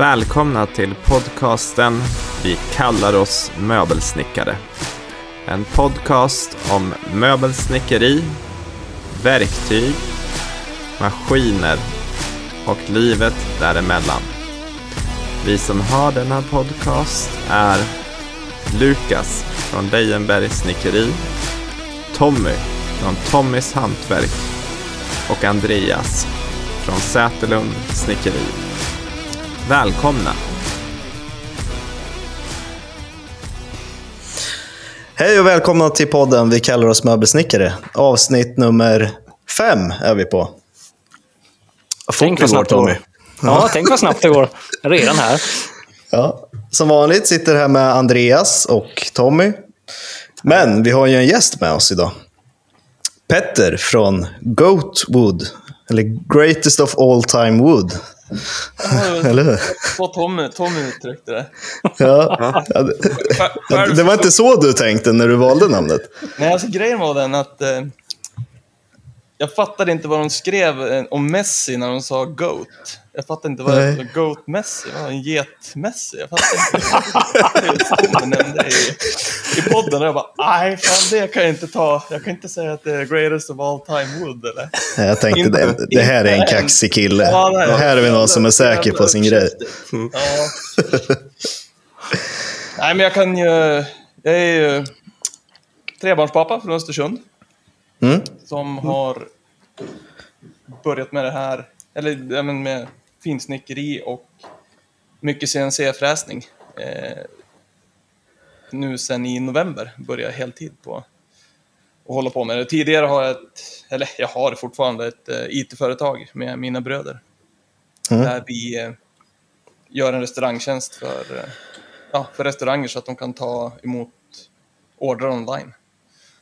Välkomna till podcasten Vi kallar oss möbelsnickare. En podcast om möbelsnickeri, verktyg, maskiner och livet däremellan. Vi som har denna podcast är Lukas från Lejenberg Snickeri, Tommy från Tommys Hantverk och Andreas från Säterlund Snickeri. Välkomna! Hej och välkomna till podden Vi kallar oss möbelsnickare. Avsnitt nummer fem är vi på. Fort Tänk det vad snabbt det går. Tommy. Ja, tänk vad snabbt det går. Redan här. Ja. Som vanligt sitter här med Andreas och Tommy. Men vi har ju en gäst med oss idag. Petter från Goatwood. Eller Greatest of All Time Wood. Eller hur? Så Tommy, Tommy uttryckte det. Ja. Det var inte så du tänkte när du valde namnet? Nej, alltså grejen var den att eh, jag fattade inte vad de skrev eh, om Messi när de sa GOAT. Jag fattade inte vad Nej. GOAT Messi var. En get Messi. Jag fattade inte. i, I podden och jag bara, nej fan det kan jag inte ta. Jag kan inte säga att det är greatest of all time wood eller? Jag tänkte det, det här är en kaxig kille. Ja, nej. Här är vi någon som är säker på sin grej. Ja. Nej, men jag kan ju... Jag är ju trebarnspappa från Östersund. Mm. Som har börjat med det här, eller med finsnickeri och mycket CNC-fräsning. Eh, nu sen i november börjar jag heltid på att hålla på med det. Tidigare har jag ett, eller jag har fortfarande ett eh, IT-företag med mina bröder. Mm. Där vi eh, gör en restaurangtjänst för, eh, ja, för restauranger så att de kan ta emot order online.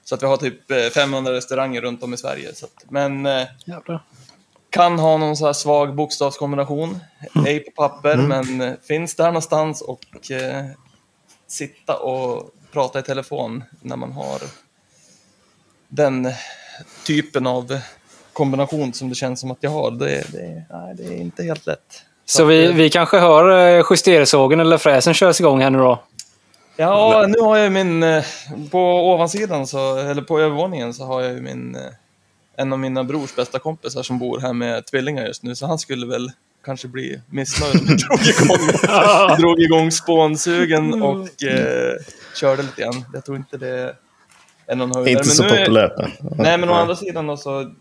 Så att vi har typ eh, 500 restauranger runt om i Sverige. Så att, men eh, Jävlar. kan ha någon så här svag bokstavskombination. Ej på papper, men eh, finns där någonstans och eh, sitta och prata i telefon när man har den typen av kombination som det känns som att jag har. Det, det, nej, det är inte helt lätt. Så att, vi, eh, vi kanske hör eh, justersågen eller fräsen körs igång här nu då. Ja, nu har jag min... eh, På ovansidan, så, eller på övervåningen, så har jag ju min... eh, En av mina brors bästa kompisar som bor här med tvillingar just nu, så han skulle väl kanske bli missnöjd om jag drog igång, drog igång spånsugen och eh, körde lite grann. Jag tror inte det är någon höjdare. Inte så populärt. Nej, men å andra sidan då så...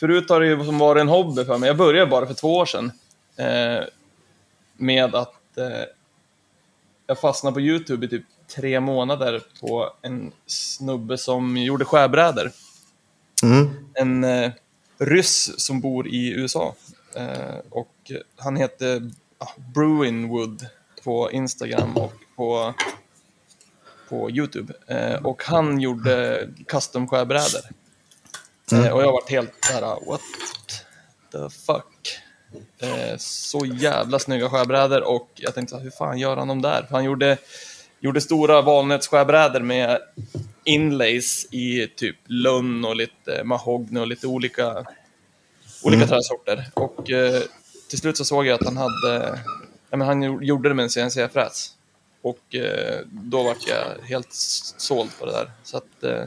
Förut har det ju som varit en hobby för mig. Jag började bara för två år sedan. Eh, med att eh, jag fastnade på YouTube i typ tre månader på en snubbe som gjorde skärbrädor. Mm. En eh, ryss som bor i USA. Eh, och han heter ah, Bruinwood på Instagram och på, på YouTube. Eh, och han gjorde custom skärbrädor. Eh, och jag varit helt såhär, what the fuck. Eh, så jävla snygga skärbrädor och jag tänkte så här, hur fan gör han dem där? För han gjorde, gjorde stora valnötsskärbrädor med inlays i typ lönn och lite mahogny och lite olika, olika träsorter. Och eh, till slut så såg jag att han hade, ja, men han gjo- gjorde det med en CNC-fräs. Och eh, då var jag helt såld på det där. Så att eh,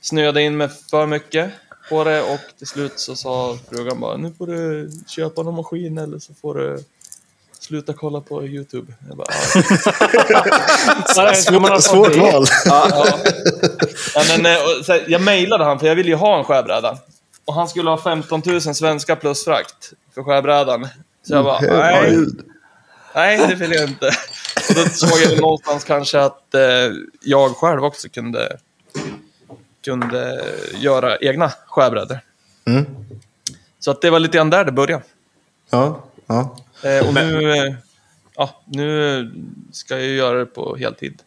snöade in mig för mycket på det och till slut så sa frugan bara nu får du köpa någon maskin eller så får du sluta kolla på YouTube. Jag bara, "Ja." Svårt det? val. Ja. Ja, men, eh, här, jag mejlade han för jag ville ju ha en skärbräda. Och han skulle ha 15 000 svenska plus frakt för skärbrädan. Så jag bara, nej, Herregud. nej det vill jag inte. Och då såg jag någonstans kanske att eh, jag själv också kunde, kunde göra egna skärbrädor. Mm. Så att det var lite grann där det började. Ja, ja. Eh, och nu, eh, ja, nu ska jag ju göra det på heltid.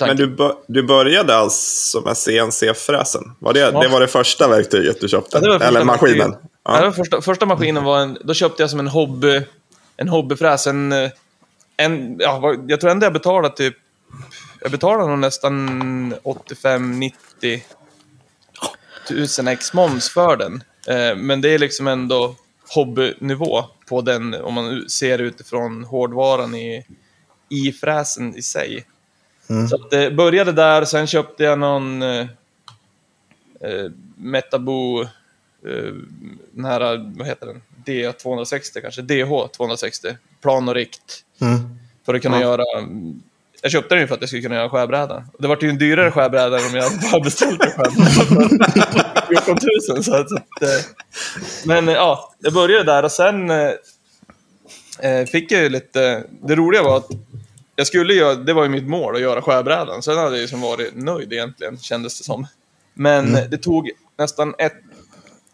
Men du, du började alltså med CNC-fräsen? Var det, Ja. det var det första verktyget du köpte? Ja, Eller maskinen? Ja. var första, första maskinen var en, då köpte jag som en hobby, en hobbyfräs. En, eh, en, ja, jag tror ändå jag betalade typ, jag betalade nog nästan 85-90 tusen ex moms för den. Eh, men det är liksom ändå hobbynivå på den, om man ser utifrån hårdvaran i, i fräsen i sig. Så att det började där, sen köpte jag någon eh, eh, Metabo, eh, den här, vad heter den? D260 kanske, DH260, plan och rikt. Mm. För att kunna göra, jag köpte den ju för att jag skulle kunna göra skärbräda. Det var ju en dyrare skärbräda än om jag bara beställt en skärbräda för 14 000. Så att, så att, eh, men eh, ja, jag började där och sen eh, eh, fick jag ju lite, det roliga var att jag skulle ju, det var ju mitt mål att göra skärbrädan. Sen hade jag ju som varit nöjd egentligen, kändes det som. Men det tog nästan ett,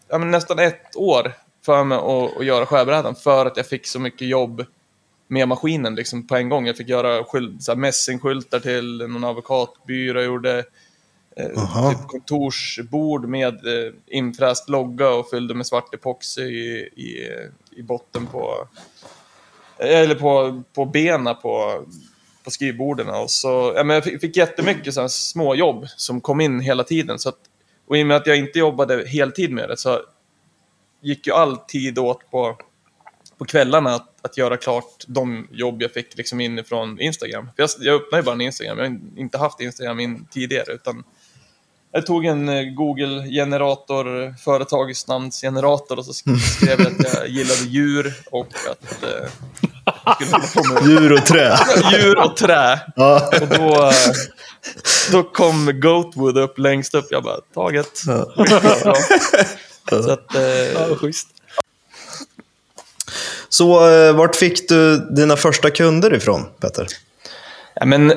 ja, nästan ett år för mig att, att göra skärbrädan för att jag fick så mycket jobb med maskinen liksom på en gång. Jag fick göra skylt, så här mässingskyltar till någon advokatbyrå. Jag gjorde eh, typ kontorsbord med eh, infräst logga och fyllde med svart epoxy i, i, i botten på eller på, på benen på, på skrivborden. Och så, ja, men jag fick, fick jättemycket så här små jobb som kom in hela tiden. Så att, och i och med att jag inte jobbade heltid med det så gick ju all tid åt på, på kvällarna att, att göra klart de jobb jag fick liksom inifrån Instagram. För jag, jag öppnade ju bara en Instagram, jag har inte haft Instagram in tidigare. Utan jag tog en eh, Google-generator, företagsnamnsgenerator och så sk- skrev jag att jag gillade djur och att eh, Djur och trä. djur och trä. Ja. Och då, eh, då kom Goatwood upp längst upp. Jag bara, taget. Ja. Ja. Så att, eh, Ja, schysst. Så eh, vart fick du dina första kunder ifrån, Petter? Ja, men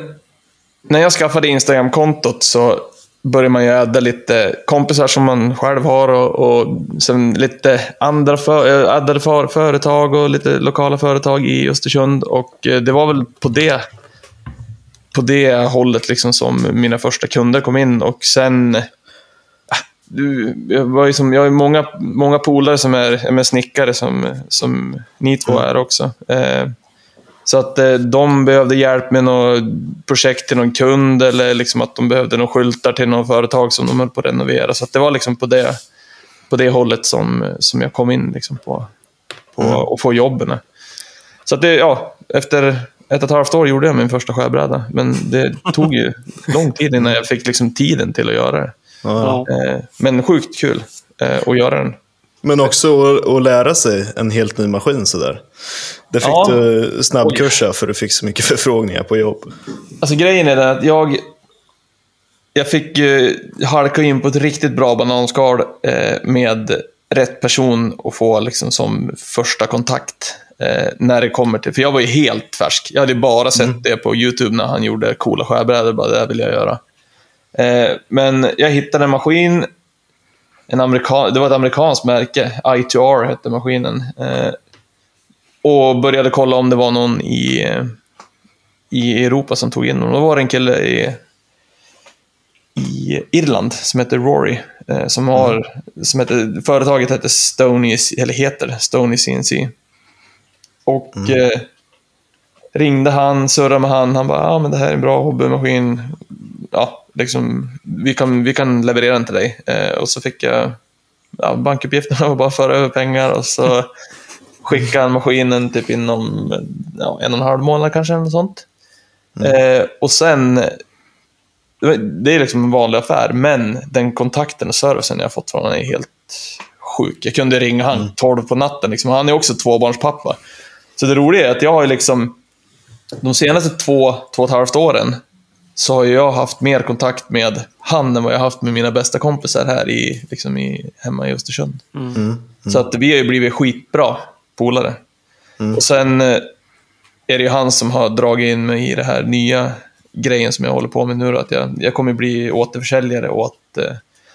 när jag skaffade Instagram-kontot så började man ju adda lite kompisar som man själv har och, och sen lite andra för, eh, addade för, företag och lite lokala företag i Östersund. Och eh, det var väl på det, på det hållet liksom som mina första kunder kom in. Och sen... Du, jag, var ju som, jag har många, många polare som är, med snickare som, som ni två är också. Eh, så att eh, de behövde hjälp med något projekt till någon kund eller liksom att de behövde några skyltar till något företag som de höll på att renovera. Så att det var liksom på det, på det hållet som, som jag kom in liksom på, på att få jobben. Så att det, ja, efter ett och ett halvt år gjorde jag min första skärbräda. Men det tog ju lång tid innan jag fick liksom tiden till att göra det. Ja. Eh, Men sjukt kul eh, att göra den. Men också att, lära sig en helt ny maskin sådär. Det fick Ja. du snabbkursa för du fick så mycket förfrågningar på jobb. Alltså grejen är den att jag... Jag fick eh, halka in på ett riktigt bra bananskal med rätt person att få liksom som första kontakt. Eh, när det kommer till... För jag var ju helt färsk. Jag hade ju bara sett det på YouTube när han gjorde coola skärbrädor. Bara, det här vill jag göra. Eh, men jag hittade en maskin. En amerikan, det var ett amerikanskt märke. I2R hette maskinen. Eh, och började kolla om det var någon i... I Europa som tog in honom. Då var det en kille i, i Irland som heter Rory. Eh, som har, som heter, företaget heter Stony, eller heter Stony CNC. Och eh, ringde han, surrade med han. Han bara, ja men det här är en bra hobbymaskin. Ja, liksom, vi, kan, vi kan leverera den till dig. Eh, och så fick jag ja, bankuppgifterna och bara föra över pengar. Och så skickade han maskinen typ inom ja, en och en halv månad kanske. Eller sånt. Eh, och sen, det är liksom en vanlig affär, men den kontakten och servicen jag fått från honom är helt sjuk. Jag kunde ringa han 12 på natten. Liksom. Han är också tvåbarnspappa. Så det roliga är att jag har liksom, de senaste två, två och ett halvt åren, så har jag haft mer kontakt med han än vad jag haft med mina bästa kompisar här i, liksom i, hemma i Östersund. Så att vi har ju blivit skitbra polare. Och sen eh, är det ju han som har dragit in mig i det här nya grejen som jag håller på med nu. Då, att jag, jag kommer bli återförsäljare åt eh,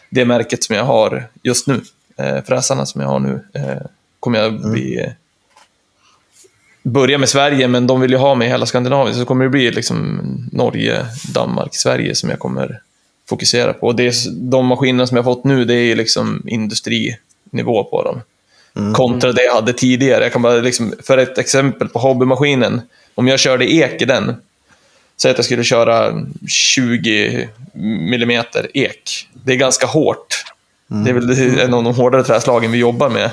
det märket som jag har just nu. Eh, fräsarna som jag har nu eh, kommer jag bli... Börja med Sverige, men de vill ju ha mig i hela Skandinavien. Så kommer det bli liksom Norge, Danmark, Sverige som jag kommer fokusera på. Och det är, de maskinerna som jag fått nu, det är liksom industrinivå på dem kontra det jag hade tidigare. Jag kan bara liksom, för ett exempel på hobbymaskinen. Om jag körde ek i den, säg att jag skulle köra 20 mm ek. Det är ganska hårt. Det är väl en av de hårdare träslagen vi jobbar med.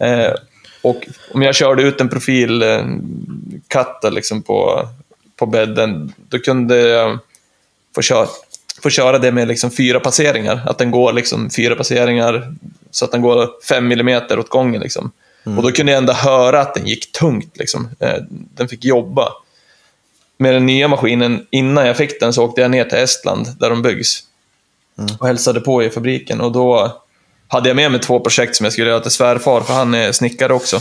Eh, Och om jag körde ut en profil eh, liksom på, på bädden, då kunde jag få köra, få köra det med liksom fyra passeringar. Att den går liksom fyra passeringar så att den går fem millimeter åt gången. Liksom. Och då kunde jag ändå höra att den gick tungt. Liksom. Eh, Den fick jobba. Med den nya maskinen, innan jag fick den, så åkte jag ner till Estland, där de byggs. Och hälsade på i fabriken. Och då hade jag med mig två projekt som jag skulle göra till svärfar, för han är snickare också.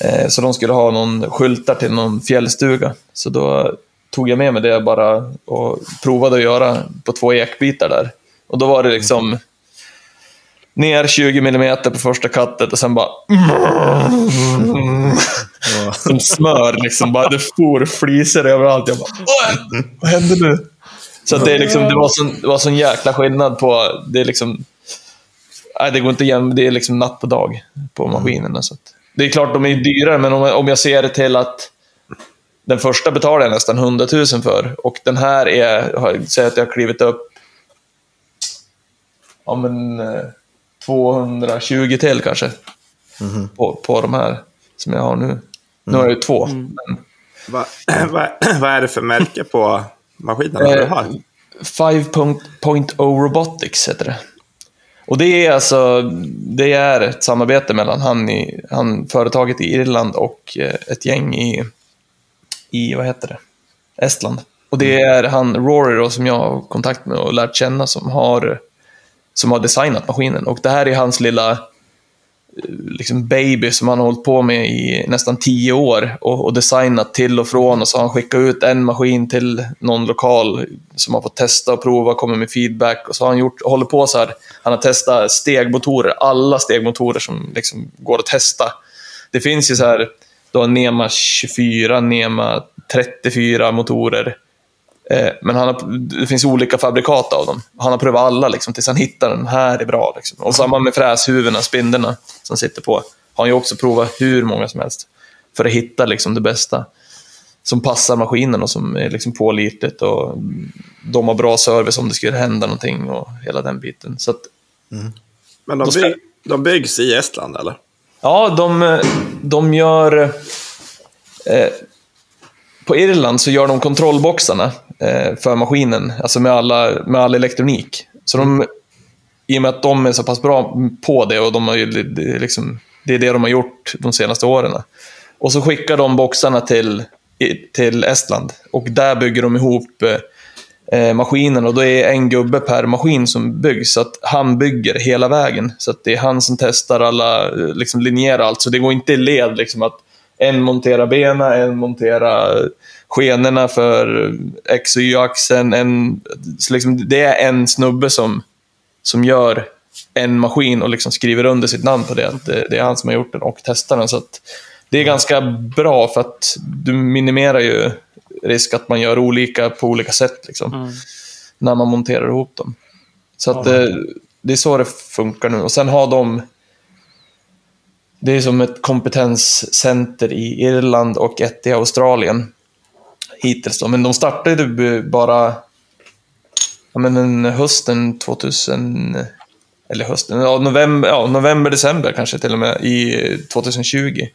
Eh, Så de skulle ha någon skyltar till någon fjällstuga. Så då tog jag med mig det bara och provade att göra på två ekbitar där. Och då var det liksom ner 20 mm på första kattet och sen bara som smör liksom. Bara, det for flisor överallt. Jag bara, "Åh, vad hände nu? Så det, är liksom, det, var sån, det var sån jäkla skillnad på, det är liksom, nej, det går inte igen, det är liksom natt på dag på maskinerna. Så att, det är klart, de är dyrare, men om, om jag ser det till att den första betalar jag nästan 100 000 för och den här är, säg att jag har klivit upp ja, men, eh, 220 till kanske på, på de här som jag har nu. Nu har jag ju två. Men, Vad vad- vad är det för märke på maskinerna du Eh, har? 5.0 Robotics heter det. Och det är alltså det är ett samarbete mellan han, i, han företaget i Irland och eh, ett gäng i, i vad heter det? Estland. Och det är han Rory då, som jag har kontakt med och lärt känna som har, som har designat maskinen. Och det här är hans lilla liksom baby som han har hållit på med i nästan tio år och, och designat till och från och så har han skickat ut en maskin till någon lokal som har fått testa och prova, kommer med feedback och så har han gjort, håller på så här. Han har testat stegmotorer, alla stegmotorer som liksom går att testa. Det finns ju så här, du har Nema 24, Nema 34 motorer. Eh, Men han har, det finns olika fabrikat av dem. Han har prövat alla liksom, tills han hittar den här är bra. Liksom. Och samma med fräshuvudena, spindeln som sitter på. Har han ju också provat hur många som helst. För att hitta liksom, det bästa. Som passar maskinen och som är liksom, pålitligt. Och de har bra service om det skulle hända någonting och hela den biten. Så att, Men de, då ska- by de byggs i Estland, eller? Ja, de, de gör... Eh, på Irland så gör de kontrollboxarna Eh, för maskinen, alltså med, alla, med all elektronik. Så de, i och med att de är så pass bra på det och de har ju, det, är liksom, det är det de har gjort de senaste åren. Och så skickar de boxarna till, till Estland och där bygger de ihop eh, eh, maskinen och då är en gubbe per maskin som byggs. Så att han bygger hela vägen. Så att det är han som testar alla, eh, liksom linjerar allt. Så det går inte i led liksom att en monterar benen, en monterar skenorna för X och Y-axeln. En, liksom, det är en snubbe som, som gör en maskin och liksom skriver under sitt namn på det. Att det, det är han som har gjort den och testar den. Så det är ganska bra för att du minimerar ju risk att man gör olika på olika sätt liksom, när man monterar ihop dem. Så att det, det är så det funkar nu. Och sen har de det är som ett kompetenscenter i Irland och ett i Australien. Hittills då. Men de startade ju bara ja, men en hösten 2000... Eller hösten, ja, november, ja, november, december kanske till och med i 2020.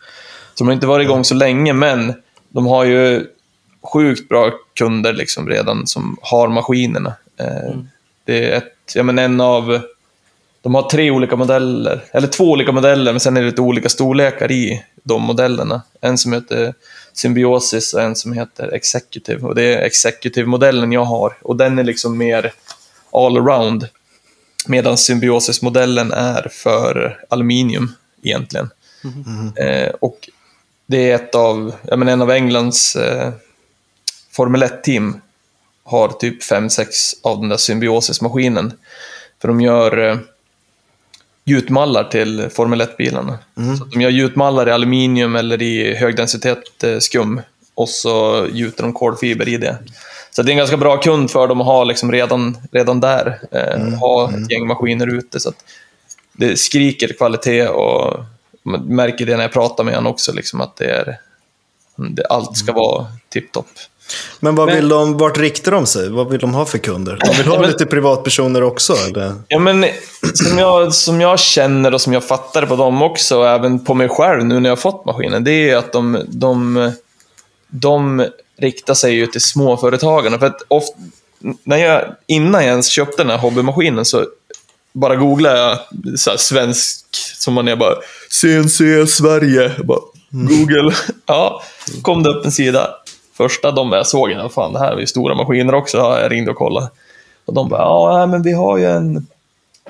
Så de har inte varit igång så länge, men de har ju sjukt bra kunder liksom redan som har maskinerna. Eh, Det är ett, ja, men en av de har tre olika modeller, eller två olika modeller, men sen är det lite olika storlekar i de modellerna. En som heter Symbiosis och en som heter Executive. Och det är Executive-modellen jag har. Och den är liksom mer all-around. Medan Symbiosis-modellen är för aluminium egentligen. Eh, och det är ett av, ja, men en av Englands eh, Formel 1-team har typ 5-6 av den där Symbiosis-maskinen. För de gör eh, gjutmallar till Formel 1-bilarna. Så att de gör gjutmallar i aluminium eller i högdensitet eh, skum och så gjuter de kolfiber i det. Så det är en ganska bra kund för dem att ha liksom redan, redan där. Eh, Ha ett gäng maskiner ute. Så det skriker kvalitet och man märker det när jag pratar med honom också, liksom att det är, det, allt ska vara tipptopp. Men vad Men- vill de, vart riktar de sig? Vad vill de ha för kunder? De vill ha lite privatpersoner också, eller? Ja, men som jag, som jag känner och som jag fattar på dem också, och även på mig själv nu när jag har fått maskinen, det är att de, de, de riktar sig ju till småföretagarna. För att ofta, när jag, innan jag ens köpte den här hobbymaskinen så bara googlade jag så svensk, som man är bara CNC Sverige. Jag Bara, Google. Ja, kom det upp en sida. Första de jag såg, ja, fan det här är ju stora maskiner också. Ja, jag ringde och kollade. Och de bara, ja men vi har ju en...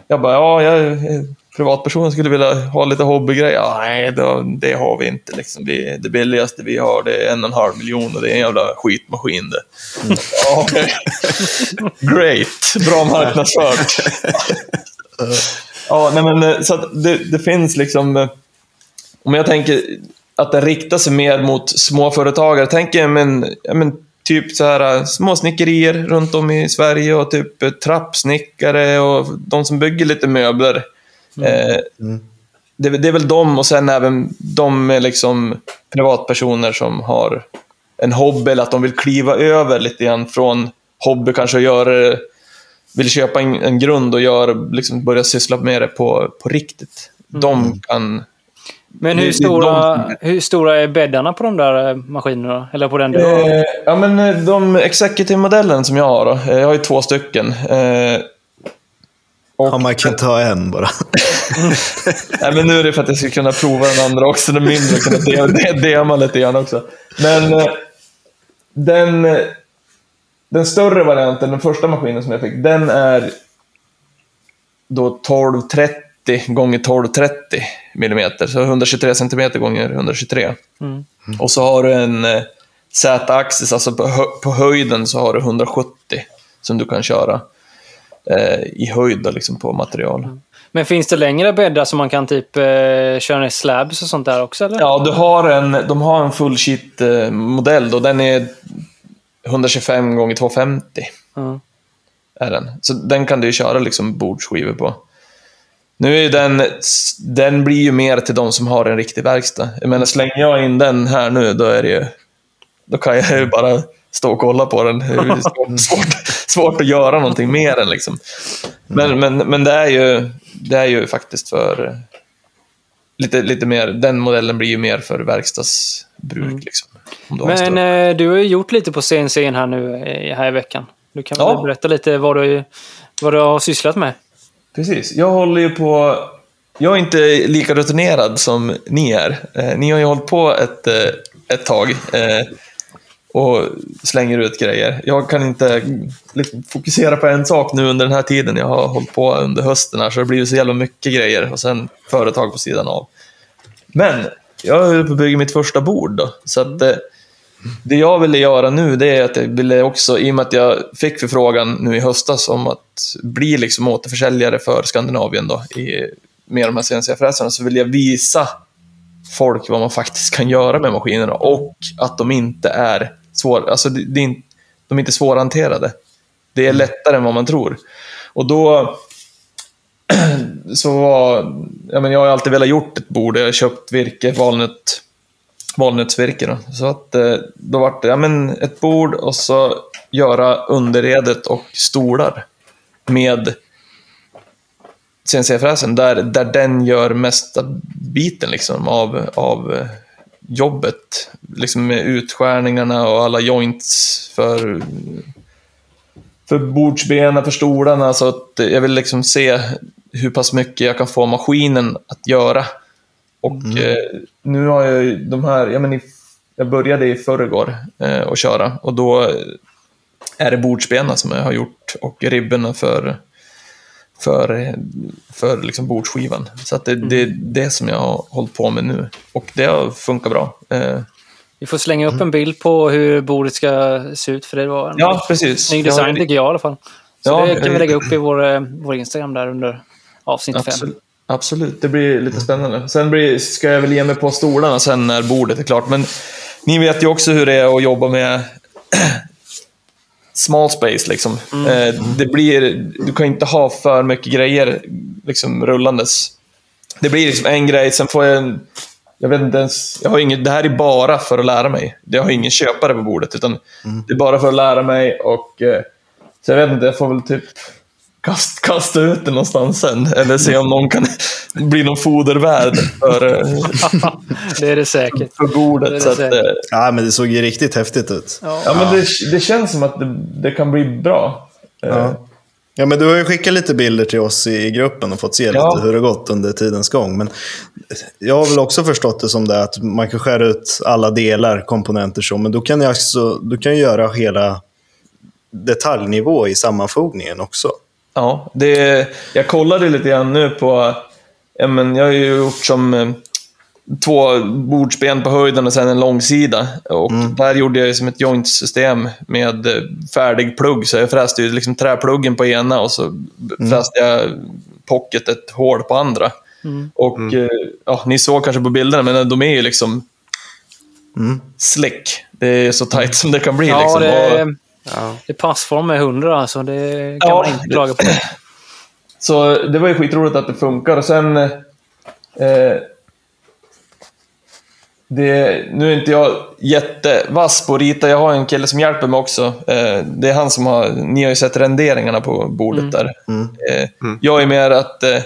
Jag bara, ja, jag är privatperson skulle vilja ha lite hobbygrejer. Ja, nej, det, det har vi inte. Liksom. Vi, det billigaste vi har det är en och en halv miljon och det är en jävla skitmaskin det. Ja, okej. Great, bra marknadsfört. ja, nej, men eh, så det, det finns liksom... eh, Om jag tänker att den riktar sig mer mot småföretagare. Tänk er men, men typ så här äh, små snickerier runt om i Sverige och typ eh, trappsnickare och de som bygger lite möbler. Eh, det, det är väl de och sen även de liksom privatpersoner som har en hobby eller att de vill kliva över lite grann från hobby kanske och göra vill köpa en, en grund och gör, liksom börja syssla med det på, på riktigt. De kan Men hur stora, hur stora är bäddarna på de där eh, maskinerna? Eller på den har? Eh, ja, men eh, de executive-modellen som jag har, då, jag har ju två stycken. Eh, och, Ja, man kan ta en bara. nej, men nu är det för att jag ska kunna prova den andra också, den mindre, och kunna de- de- dema lite grann också. Men eh, den, den större varianten, den första maskinen som jag fick, den är då 1230 gånger 1230 millimeter, så 123 centimeter gånger 123. Mm. Och så har du en eh, Z-axis, alltså på, hö på höjden så har du 170 som du kan köra eh, i höjd då, liksom på material. Men finns det längre bäddar som man kan typ eh, köra ner slabs och sånt där också? Eller? Ja, du har en, de har en full sheet eh, modell då, den är 125 gånger 250 Ja. är den. Så den kan du köra liksom bordsskivor på. Nu är den, den blir ju mer till de som har en riktig verkstad. Jag menar, slänger jag in den här nu, då är det ju... Då kan jag ju bara stå och kolla på den. Det är svårt, svårt, svårt att göra någonting mer än liksom. Men, men, men det, är ju, det är ju faktiskt för... Lite, lite mer, den modellen blir ju mer för verkstadsbruk. Liksom, om du Men eh, du har ju gjort lite på CNC här nu eh, här i veckan. Du kan Ja. väl berätta lite vad du, vad du har sysslat med? Precis. Jag håller ju på... Jag är inte lika rutinerad som ni är. Eh, ni har ju hållit på ett, eh, ett tag eh, och slänger ut grejer. Jag kan inte liksom fokusera på en sak nu under den här tiden. Jag har hållit på under hösten här, så det blir ju så jävla mycket grejer och sen företag på sidan av. Men jag är på att bygga mitt första bord då, så att eh, det jag ville göra nu, det är att jag ville också, i och med att jag fick förfrågan nu i höstas om att bli liksom återförsäljare för Skandinavien då, i, med de här CNC-fräsarna, så vill jag visa folk vad man faktiskt kan göra med maskinerna och att de inte är svår, alltså det, det är inte, de är inte svårhanterade. Det är lättare än vad man tror. Och då så var, jag, men jag har ju alltid velat gjort ett bord, jag har köpt virke, valnöt, valnötsvirke. Så att eh, då vart det, ja men ett bord och så göra underredet och stolar med CNC-fräsen, där, där den gör mesta biten liksom av, av eh, jobbet. Liksom med utskärningarna och alla joints för, för bordsbenen, för stolarna. Så att jag vill liksom se hur pass mycket jag kan få maskinen att göra. Och eh, nu har jag ju de här, ja men i, jag började i förrgår eh, att köra och då är det bordsbenen som jag har gjort och ribborna för, för, för liksom bordsskivan. Så att det, det är det som jag har hållit på med nu. Och det har funkat bra. Eh, Vi får slänga upp en bild på hur bordet ska se ut, för det var en ja, precis. snygg design tycker jag i alla fall. Så Ja, det kan vi lägga upp i vår, eh, vår Instagram där under avsnitt fem. Absolut. Absolut, det blir lite spännande. Sen blir, ska jag väl ge mig på stolarna sen när bordet är klart. Men ni vet ju också hur det är att jobba med small space. Liksom. Eh, det blir, du kan inte ha för mycket grejer liksom, rullandes. Det blir liksom en grej, sen får jag en, jag vet inte ens, jag har inget, det här är bara för att lära mig. Jag har ingen köpare på bordet, utan det är bara för att lära mig och eh, så jag vet inte, jag får väl typ kast, kasta ut det någonstans sen. Eller se om någon kan bli någon fodervärd för, eh, Det är det säkert. för bordet. Det är så att, säkert. eh, Ja, men det såg ju riktigt häftigt ut. ja, men det, det känns som att det, det kan bli bra. Eh, Ja. Ja, men du har ju skickat lite bilder till oss i gruppen och fått se Ja. lite hur det gått under tidens gång. Men jag har väl också förstått det som det att man kan skära ut alla delar, komponenter så, men då kan jag också, du kan ju göra hela detaljnivå i sammanfogningen också. Ja, det, jag kollade lite grann nu på... Ja, men jag har ju gjort som eh, två bordsben på höjden och sen en långsida. Och där gjorde jag som ett joint-system med eh, färdig plugg. Så jag fräste ju liksom träpluggen på ena och så fräste jag pocket ett hål på andra. Och eh, ja, ni såg kanske på bilderna, men de är ju liksom slick. Det är så tight som det kan bli. Ja, liksom. det, Och- Ja. det är passform med 100 alltså. Det kan Ja, man inte det- klaga på. Så det var ju skitroligt att det funkar. Och sen... Eh, det, nu är inte jag jättevass på att rita. Jag har en kille som hjälper mig också. Eh, det är han som har... Ni har ju sett renderingarna på bordet där. Eh, Jag är mer att... Eh,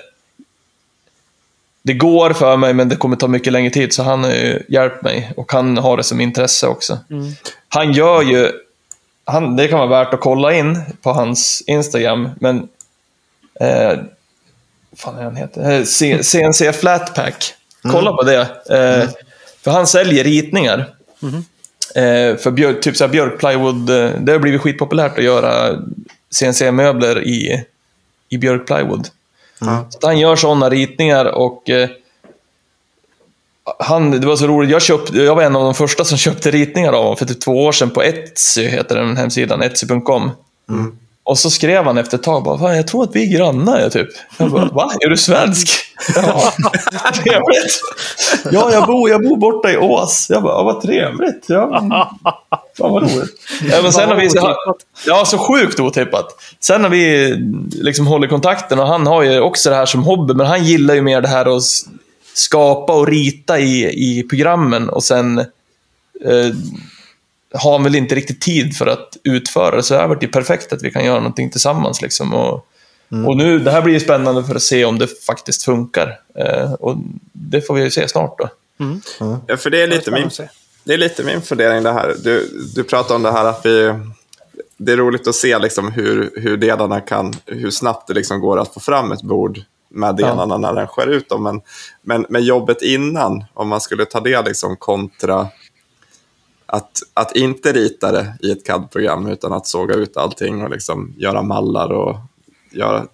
det går för mig, men det kommer ta mycket längre tid. Så han har ju hjälpt mig. Och han har det som intresse också. Han gör ju... Han, det kan vara värt att kolla in på hans Instagram, men Eh, fan är han heter? Eh, C- CNC Flatpack. Kolla på det. Eh, För han säljer ritningar. Eh, för björk, typ så här björkplywood. Eh, det har blivit skitpopulärt att göra CNC-möbler i, i björkplywood. Så att han gör sådana ritningar och eh, han, det var så roligt, jag, köpte, jag var en av de första som köpte ritningar av honom för typ två år sedan på Etsy, heter den hemsidan, etsy.com. Och så skrev han efter ett tag bara, "Fan, jag tror att vi är grannar. Jag, typ. jag bara, va? Är du svensk? Ja, trevligt. Ja, jag bor, jag bor borta i Ås. Jag bara, ja, vad trevligt. Ja, fan vad roligt. Ja, men sen har vi, ja, så sjukt otippat. Sen har vi liksom hållit kontakten och han har ju också det här som hobby, men han gillar ju mer det här att skapa och rita i, i programmen och sen eh, har han väl inte riktigt tid för att utföra det. Så det har varit perfekt att vi kan göra någonting tillsammans. Liksom. Och, och nu, det här blir ju spännande för att se om det faktiskt funkar. Eh, och det får vi ju se snart då. Ja, för det är lite min, det är lite min fundering det här. Du, du pratar om det här att vi... Det är roligt att se liksom hur, hur delarna kan, hur snabbt det liksom går att få fram ett bord med delarna när den skär ut dem. Men, men, men jobbet innan, om man skulle ta det liksom kontra att, att inte rita det i ett CAD-program utan att såga ut allting och liksom göra mallar och göra...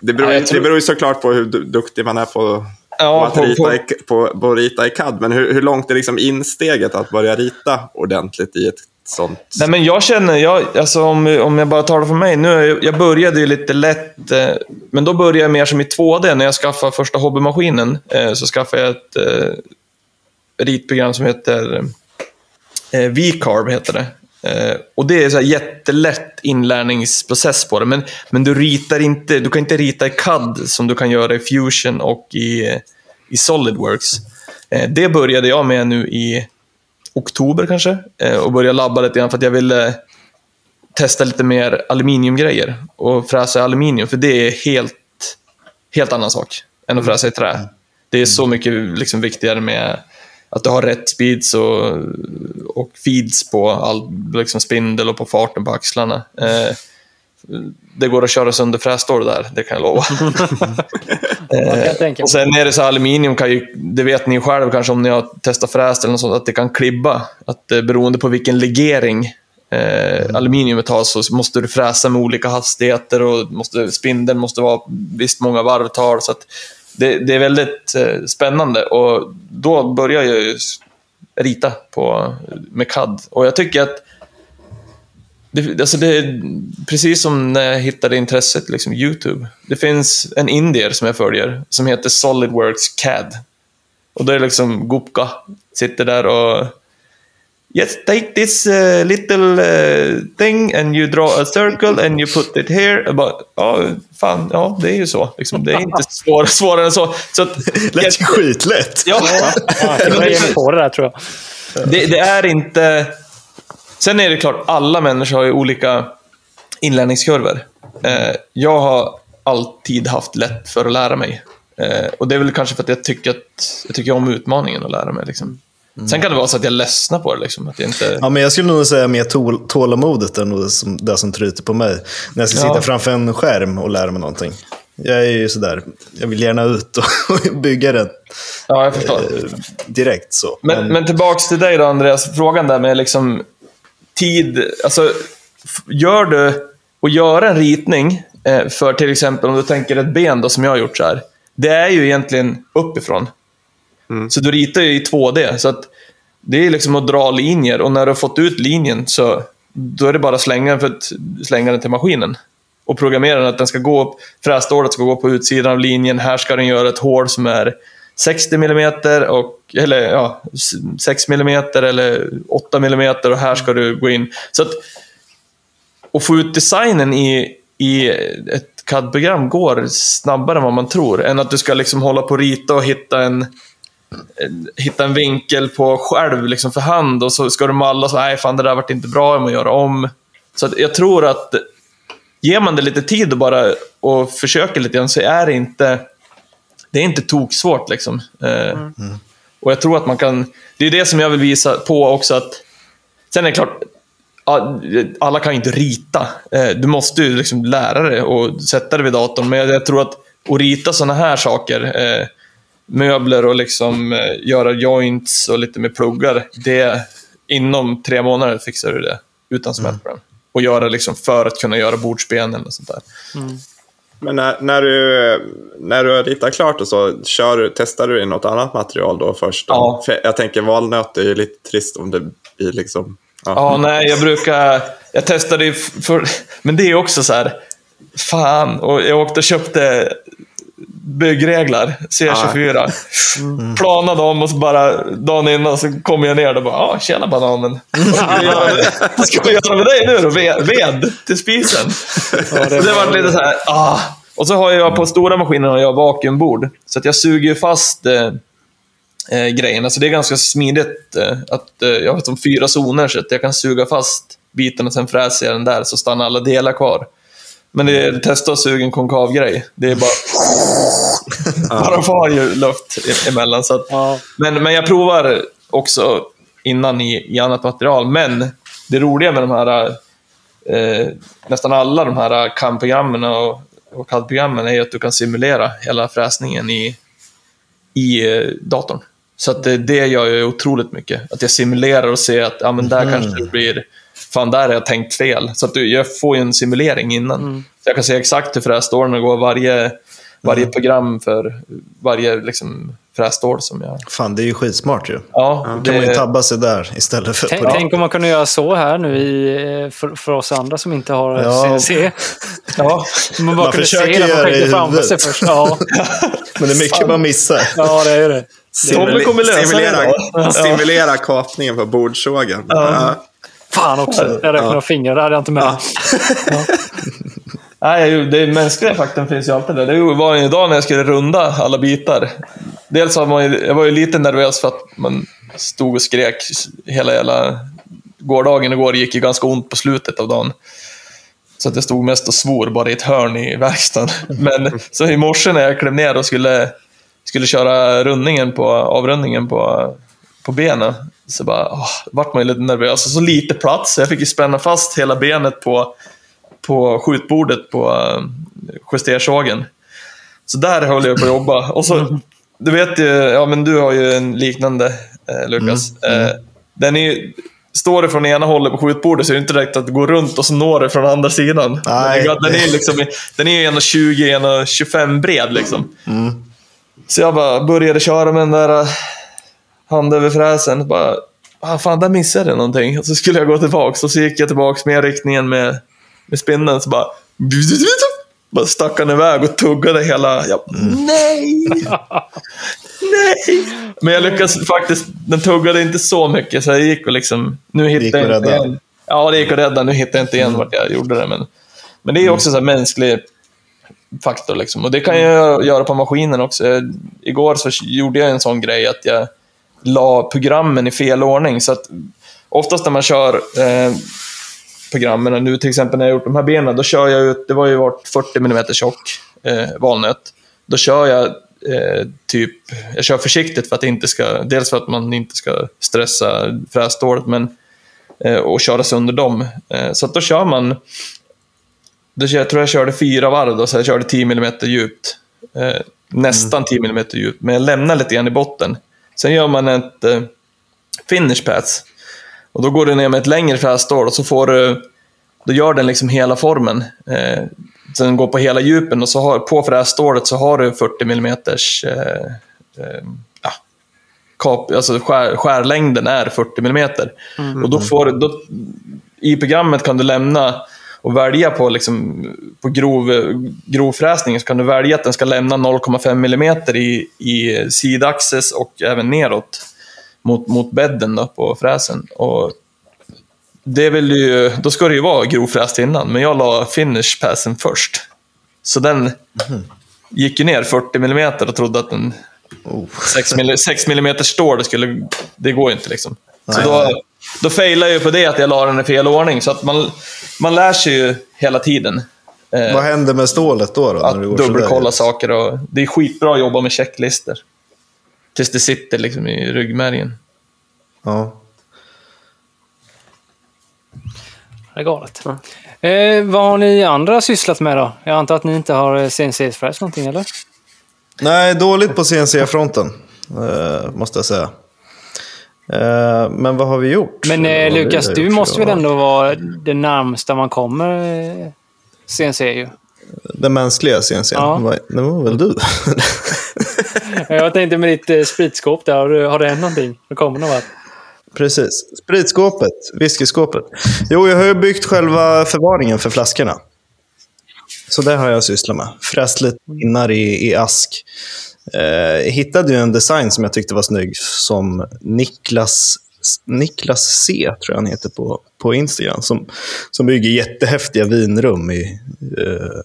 Det beror, Ja, tror- det beror ju såklart på hur du- duktig man är på, Ja, på att rita, på- I, på, på rita i CAD. Men hur, hur långt är liksom insteget att börja rita ordentligt i ett sånt? Nej, men jag känner, jag, alltså om, om jag bara talar för mig. Nu, jag- jag började ju lite lätt, eh, men då började jag mer som i 2D. När jag skaffade första hobbymaskinen eh, så skaffade jag ett eh, ritprogram som heter eh, V-carb. Heter det. Eh, och det är så här jättelätt inlärningsprocess på det. Men, men du ritar inte, du kan inte rita i CAD som du kan göra i Fusion och i, eh, i Solidworks. Eh, det började jag med nu i oktober kanske eh, och började labba lite grann för att jag ville testa lite mer aluminiumgrejer och fräsa i aluminium för det är helt, helt annan sak än att fräsa i trä. Det är så mycket liksom, viktigare med att du har rätt speeds och, och feeds på all liksom, spindel och på farten på axlarna. Eh, det går att köra sönder frässtål där, det kan jag lova. Kan tänka Och sen är det så aluminium kan ju, det vet ni själv kanske om ni har testat fräst eller något sånt, att det kan klibba. Att eh, beroende på vilken legering eh, aluminiumet har så måste du fräsa med olika hastigheter och måste, spindeln måste vara visst många varvtal. Så det, det är väldigt eh, spännande och då börjar jag rita på, med CAD. Och jag tycker att det, alltså det är precis som när jag hittade intresset, liksom YouTube. Det finns en indier som jag följer som heter Solidworks CAD. Och då är det liksom Gupka, sitter där och Yes, take this uh, little uh, thing and you draw a circle and you put it here. Bara, ja, fan, ja, det är ju så. Liksom, det är inte svår, svårare än så. så att, Lät ju skitlätt. ja, Ja, jag ger mig på det där tror jag. det, det är inte... Sen är det klart, alla människor har ju olika inlärningskurvor. Eh, jag har alltid haft lätt för att lära mig. Eh, och det är väl kanske för att jag tycker, att, jag tycker om utmaningen att lära mig. Liksom. Sen kan det vara så att jag ledsnar på det. Liksom, att jag inte... Ja, men jag skulle nog säga mer tål tålamodet än det som, det som tryter på mig. När jag ska Ja. sitta framför en skärm och lära mig någonting. Jag är ju sådär, jag vill gärna ut och bygga den Ja, jag förstår. eh, direkt så. Men, men tillbaks till dig då Andreas, frågan där med liksom tid. Alltså, gör du och göra en ritning eh, för till exempel om du tänker ett ben då som jag har gjort så här. Det är ju egentligen uppifrån. Så du ritar ju i 2D. Så att det är liksom att dra linjer och när du har fått ut linjen så då är det bara att slänga, den för att slänga den till maskinen. Och programmera den att den ska gå, frässtålet ska gå på utsidan av linjen. Här ska den göra ett hål som är 60 mm och, eller ja, 6 mm eller 8 mm och här ska du gå in. Så att att få ut designen i, i ett CAD-program går snabbare än vad man tror. Än att du ska liksom hålla på och rita och hitta en, hitta en vinkel på själv liksom för hand och så ska du malla och så nej fan det där vart inte bra, jag måste göra om. Så att jag tror att ger man det lite tid och bara och försöker lite grann så är det inte det är inte toksvårt liksom. Eh, Och jag tror att man kan, det är det som jag vill visa på också att Sen är det klart, alla kan ju inte rita. Eh, Du måste ju liksom lära dig och sätta dig vid datorn. Men jag tror att att rita sådana här saker, eh, möbler och liksom göra joints och lite med pluggar, det inom tre månader fixar du det utan smärtproblem. Och göra liksom för att kunna göra bordsben eller sånt där. Men när, när, du, när du har ritat klart och så, kör, testar du i något annat material då först? Då? Ja. För jag tänker valnöt är ju lite trist om det blir liksom... Ja, nej, jag brukar... Jag testade ju för... Men det är också så här... Fan, och jag åkte och köpte byggreglar, C24. Planade om och så bara dagen innan så kom jag ner och bara ah, “Tjena bananen, vad ska vi göra med, dig nu då? Ved, ved till spisen?” Ja, det, det var lite så här, ah. Och så har jag på stora maskiner har jag vakuumbord. Så att jag suger fast eh, eh, grejerna. Så det är ganska smidigt eh, att eh, jag har som fyra zoner så att jag kan suga fast biten och sen fräser jag den där så stannar alla delar kvar. Men det är testa att suga en konkav grej. Det är bara... bara far ju luft e- emellan. Så att, Ja. men, men jag provar också innan i, i annat material. Men det roliga med de här eh, nästan alla de här CAM-programmen och, och CAD-programmen är att du kan simulera hela fräsningen i, i eh, datorn. Så att det, det gör jag otroligt mycket. Att jag simulerar och ser att ja, men där kanske det blir... Fan, där har jag tänkt fel. Så att du, jag får ju en simulering innan. Så jag kan se exakt hur frässtålen går varje, varje program för varje liksom, frässtål som jag... Fan, det är ju skitsmart ju. Ja, Då kan man ju det, tabba sig där istället för Tänk, på tänk om man kunde göra så här nu i, eh, för, för oss andra som inte har Ja. CNC. ja. Man bara Man kunde se försöker hela göra det i projektet framför sig först. Ja, Men det är mycket man missar. ja det är det. Stimulera, då. stimulera kapningen på bordsågen. Ja. Fan också. Jag räknar ja. fingrar, det hade jag inte med. Nej, det mänskliga faktorn finns ju alltid där. Det var ju idag när jag skulle runda alla bitar. Dels var man ju, jag var ju lite nervös för att man stod och skrek hela jävla... Gårdagen igår gick ju ganska ont på slutet av dagen. Så att jag stod mest och svor bara i ett hörn i verkstaden. Men så i morse när jag klev ner och skulle, skulle köra rundningen på, avrundningen på, på benen så bara, åh, vart man ju lite nervös. Och så lite plats, så jag fick ju spänna fast hela benet på, på skjutbordet på uh, justersågen. Så där höll jag på att jobba. Och så, du vet ju, ja men du har ju en liknande eh, Lukas. Eh, den är ju, står det från ena hållet på skjutbordet så är det inte direkt att det går runt och så når det från andra sidan. Nej. Den är, den är, liksom, den är ju 1,20, 1,25 bred liksom. Så jag bara började köra med den där eh, hand över fräsen. Bara, ah, fan, där missade jag någonting. Och så skulle jag gå tillbaka och så gick jag tillbaka med riktningen med, med spindeln. Så bara... bara stack han iväg och tuggade hela... Jag, Nej! Nej! Men jag lyckades faktiskt, den tuggade inte så mycket så jag gick och liksom, nu hittade jag inte igen. Ja, det gick att rädda. Nu hittar jag inte igen vart jag gjorde det. Men, men det är också så här mänsklig faktor. Liksom. Och det kan jag göra på maskinen också. Jag, igår så gjorde jag en sån grej att jag la programmen i fel ordning. Så att oftast när man kör eh, programmen, nu till exempel när jag gjort de här benen, då kör jag ut, det var ju varit 40 mm tjock eh, valnöt. Då kör jag eh, typ, jag kör försiktigt för att inte ska, dels för att man inte ska stressa frässtålet, men eh, och köra sönder dem. Eh, så att då kör man, då, jag tror jag körde fyra varv då, så jag körde 10 mm djupt. Eh, nästan 10 mm djupt, men jag lämnar lite grann i botten. Sen gör man ett eh, finish pass. Och då går du ner med ett längre frässtål och så får du, då gör den liksom hela formen. Eh, sen går på hela djupen och så har, på frässtålet så har du 40 mm eh, eh, ja, kap, alltså skär, skärlängden är 40 mm. Och då får då, i programmet kan du lämna och välja på, liksom, på grov, grovfräsning så kan du välja att den ska lämna 0,5 mm i, i sidaxis och även neråt mot, mot bädden då, på fräsen. Och det vill ju, då ska det ju vara grovfräst innan, men jag la finish passen först. Så den gick ju ner 40 mm och trodde att en 6 mm, 6 mm stål, det, skulle, det går ju inte liksom. Så då. Då failade jag ju på det att jag la den i fel ordning. Så att man, man lär sig ju hela tiden. Eh, Vad händer med stålet då? då när det går att dubbelkolla saker. Och det är skitbra att jobba med checklistor. Tills det sitter liksom i ryggmärgen. Ja. Det är galet. Eh, vad har ni andra sysslat med då? Jag antar att ni inte har CNC-fräs någonting, eller? Nej, dåligt på CNC-fronten, eh, måste jag säga. Eh, men vad har vi gjort? Men eh, Lukas, du gjort? måste väl ändå vara det närmsta man kommer eh, CNC ju? Den mänskliga CNC? Ja. Det var väl du? Jag tänkte med ditt eh, spritskåp där, har, du, har det hänt någonting? Det kommer vart? Precis. Spritskåpet, whiskyskåpet. Jo, jag har ju byggt själva förvaringen för flaskorna. Så det har jag sysslat med. Fräst lite pinnar i, i ask. Eh, hittade ju en design som jag tyckte var snygg som Niklas, Niklas C, tror jag han heter på, på Instagram. Som, som bygger jättehäftiga vinrum i, eh,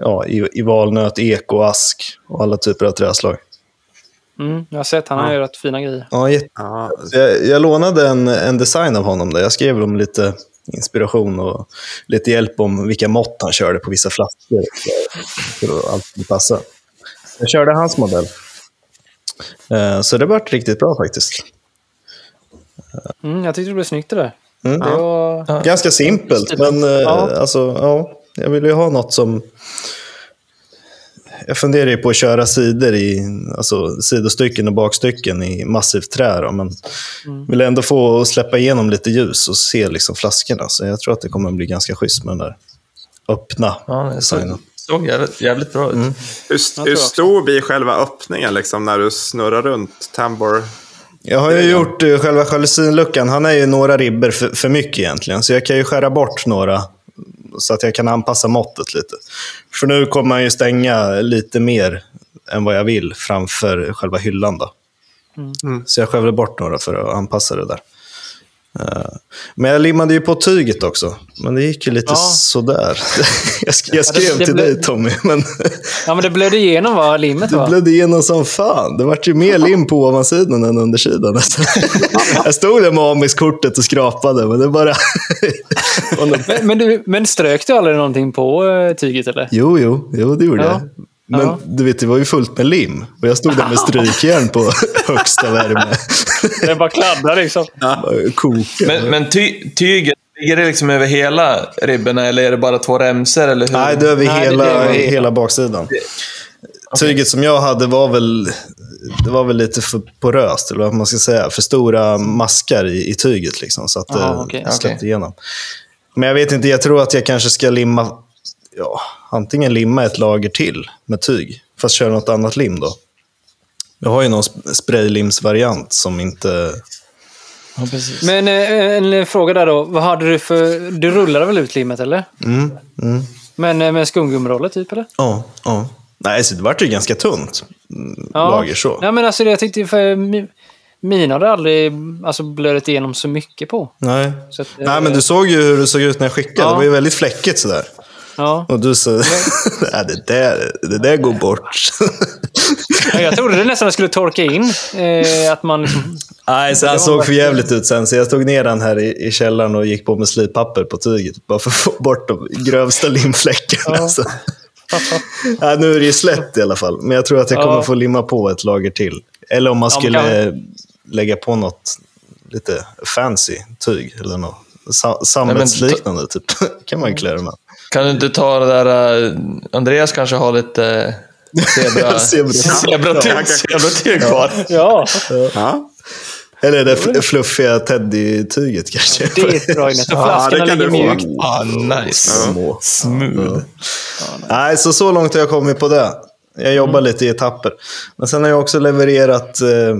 ja, i, i valnöt, ek och ask och alla typer av träslag. Mm, jag har sett, han har ju rätt fina grejer. Ja, jätte- Ja, Jag, jag lånade en, en design av honom där. Jag skrev om lite inspiration och lite hjälp om vilka mått han körde på vissa flaskor. För att allt skulle passa. Jag körde hans modell. Eh, Så det vart riktigt bra faktiskt. Mm, jag tyckte det blev snyggt det där. Mm. Det var... Ganska simpelt, men eh, Ja. alltså, ja, jag vill ju ha något som... Jag funderar ju på att köra sidor i, alltså sidostycken och bakstycken i massivt trä. Då, men vill ändå få släppa igenom lite ljus och se liksom flaskorna. Så jag tror att det kommer att bli ganska schysst med den där öppna Ja, designen. Såg jävligt, jävligt bra ut. Mm. hur, hur stor blir själva öppningen liksom, när du snurrar runt tambor? Jag har ju gjort uh, själva jalusinluckan. Han är ju några ribber för, för mycket egentligen. Så jag kan ju skära bort några så att jag kan anpassa måttet lite. För nu kommer man ju stänga lite mer än vad jag vill framför själva hyllan. Då. Mm. Så jag skövlade bort några för att anpassa det där. Eh, Men jag limmade ju på tyget också. Men det gick ju lite Ja. sådär. Jag, sk- jag skrev det till blev- dig Tommy, men Ja, men det blödde igenom va, limmet det va? blödde igenom som fan. Det vart ju mer lim på ovansidan än undersidan. nästan. Jag stod där med Amis-kortet och skrapade, men det bara... Men, men, du, men strök du aldrig någonting på eh, tyget eller? jo, jo, jo, det gjorde Ja. jag. Men Ja. du vet, det var ju fullt med lim. Och jag stod där med strykjärn på högsta värme. Det bara kladdade liksom. Bara Koka. Men, men ty, tyget, ligger det liksom över hela ribborna eller är det bara två remsor? Eller hur? Nej, det är över Nej, det- hela, det var- hela baksidan. Tyget som jag hade var väl, det var väl lite för poröst, eller vad man ska säga. För stora maskar i, i tyget, liksom, så att det Ja, okej, släppte okej. igenom. Men jag vet inte, jag tror att jag kanske ska limma, ja, antingen limma ett lager till med tyg, fast köra något annat lim då. Jag har ju någon sp- spraylimsvariant som inte... Ja, precis. Men eh, en fråga där då. Vad hade du för... Du rullade väl ut limmet eller? Mm, mm. Men eh, med skumgummiroller typ, eller? Ja, ja. Nej, så det vart ju ganska tunt mm, lager så. Ja, men alltså det jag tyckte för mi- mina hade aldrig alltså, blödigt igenom så mycket på. Nej. Så att, eh, Nej, men du såg ju hur det såg ut när jag skickade. Ja. Det var ju väldigt fläckigt sådär. Ja. Och du sa, nej, det där, det där går bort. Ja, Jag trodde det nästan skulle torka in. Eh, att man liksom, Nej, så han såg för jävligt ut sen, så jag tog ner den här i, i källaren och gick på med slipapper på tyget. Bara för att få bort de grövsta limfläckarna. Ja. Ja, nu är det ju slätt i alla fall, men jag tror att jag Ja. kommer få limma på ett lager till. Eller om man Ja, skulle lägga på något lite fancy tyg, eller något sa- sammetsliknande, typ. kan man klä det med. Kan du inte ta det där... eh, Andreas kanske har lite zebra, Zebra. zebratyg zebratyg kvar. ja, Ja, Eller det fl- fluffiga teddy-tyget kanske. det är ett bra. Så Ja, flaskorna det kan ligger du få. mjukt. Ah, nice. Små. Smooth. Nej, så så långt har jag kommit på det. Jag jobbar Mm. lite i etapper. Men sen har jag också levererat, eh,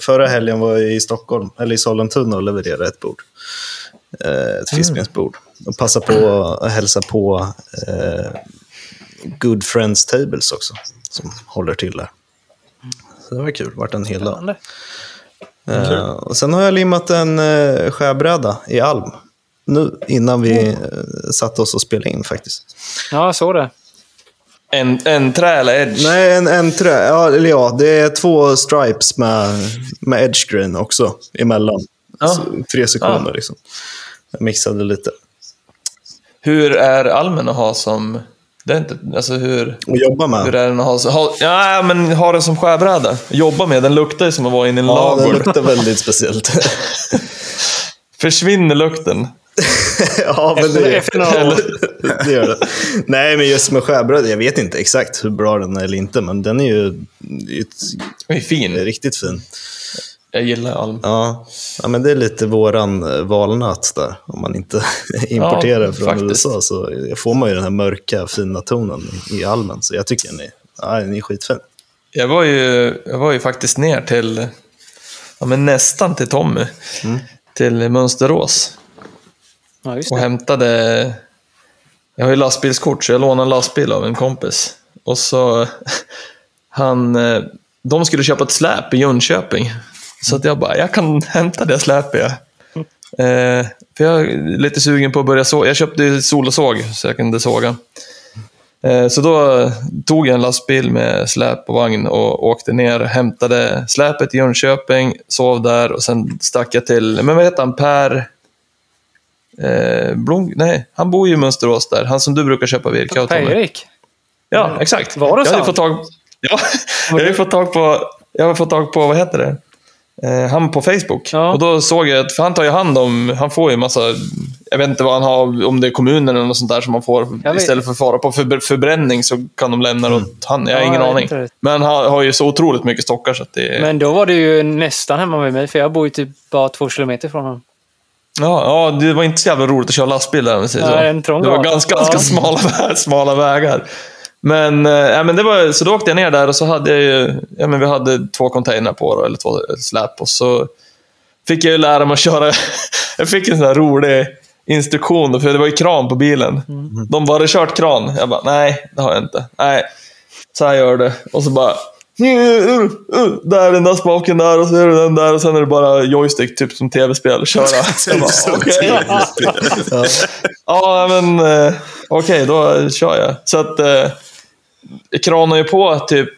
förra helgen var jag i Stockholm, eller i Sollentuna och levererade ett bord. Eh, ett Mm. Och passa på att hälsa på eh, Good Friends Tables också, som håller till där. Så det var kul, vart en hel dag. Eh, och sen har jag limmat en eh, skärbräda i alm. Nu, innan vi Mm. eh, satte oss och spelade in faktiskt. Ja, jag såg det. En, en trä eller edge? Nej, en, en trä. Ja, eller ja, det är två stripes med, med edge grain också emellan. Ja. Så, tre sekunder Ja. liksom. Jag mixade lite. Hur är almen att ha som... Det är inte, alltså hur, Och jobba med. hur är den att ha, som- ha Ja, men ha den som skärbräda. Jobba med. Den luktar ju som att vara inne i en Ja, det ladugård. luktar väldigt speciellt. Försvinner lukten? ja, men det, efter några år. det gör det. Nej, men just med skärbräda, jag vet inte exakt hur bra den är eller inte, men den är ju det är ju ett- Den är fin. riktigt fin. Jag gillar alm. Ja. ja, men det är lite våran eh, valnöt där. Om man inte importerar Ja, från faktiskt. USA så får man ju den här mörka, fina tonen i, almen. Så jag tycker den är, ja, den är skitfin. Jag var ju, jag var ju faktiskt ner till, ja, men nästan till Tommy. Mm. Till Mönsterås. Ja, just Och hämtade... Jag har ju lastbilskort, så jag lånade en lastbil av en kompis. Och så... Han... eh, De skulle köpa ett släp i Jönköping. Så att jag bara, jag kan hämta det släpet. jag. Eh, för jag är lite sugen på att börja såga. Jag köpte ju sol och såg, så jag kunde såga. Eh, så då tog jag en lastbil med släp och vagn och åkte ner, hämtade släpet i Jönköping, sov där och sen stack jag till, men vad heter han, Per... Eh, Blom, nej, han bor ju i Mönsterås där. Han som du brukar köpa virke av. Per-Erik. Ja, exakt. Var det jag hade fått tag, ja, jag har fått tag på, jag har fått tag på, vad heter det? Eh, han på Facebook. Ja. Och då såg jag att, för han tar ju hand om, han får ju massa, jag vet inte vad han har, om det är kommunen eller något sånt där som man får. Istället för att fara på för, förbränning så kan de lämna det åt han. Jag har Ja, ingen jag aning. det. Men han har ju så otroligt mycket stockar så att det är... Men då var det ju nästan hemma med mig, för jag bor ju typ bara två kilometer från honom. Ja, ja, det var inte så jävla roligt att köra lastbil där om vi säger så. Det var ganska, ganska smala, smala vägar. Men, eh, ja, men det var, så då åkte jag ner där och så hade jag ju, ja, men vi hade två container på då, eller två släp och så fick jag ju lära mig att köra. jag fick en sån här rolig instruktion, för det var ju kran på bilen. Mm. De bara, har du kört kran? Jag bara, nej, det har jag inte. Nej, så här gör det. Och så bara, där är den där spaken där och så är det den där och sen är det bara joystick, typ som tv-spel, köra. Jag bara, okej. Ja. Men eh, okej, då kör jag. Så att jag kranar ju på typ,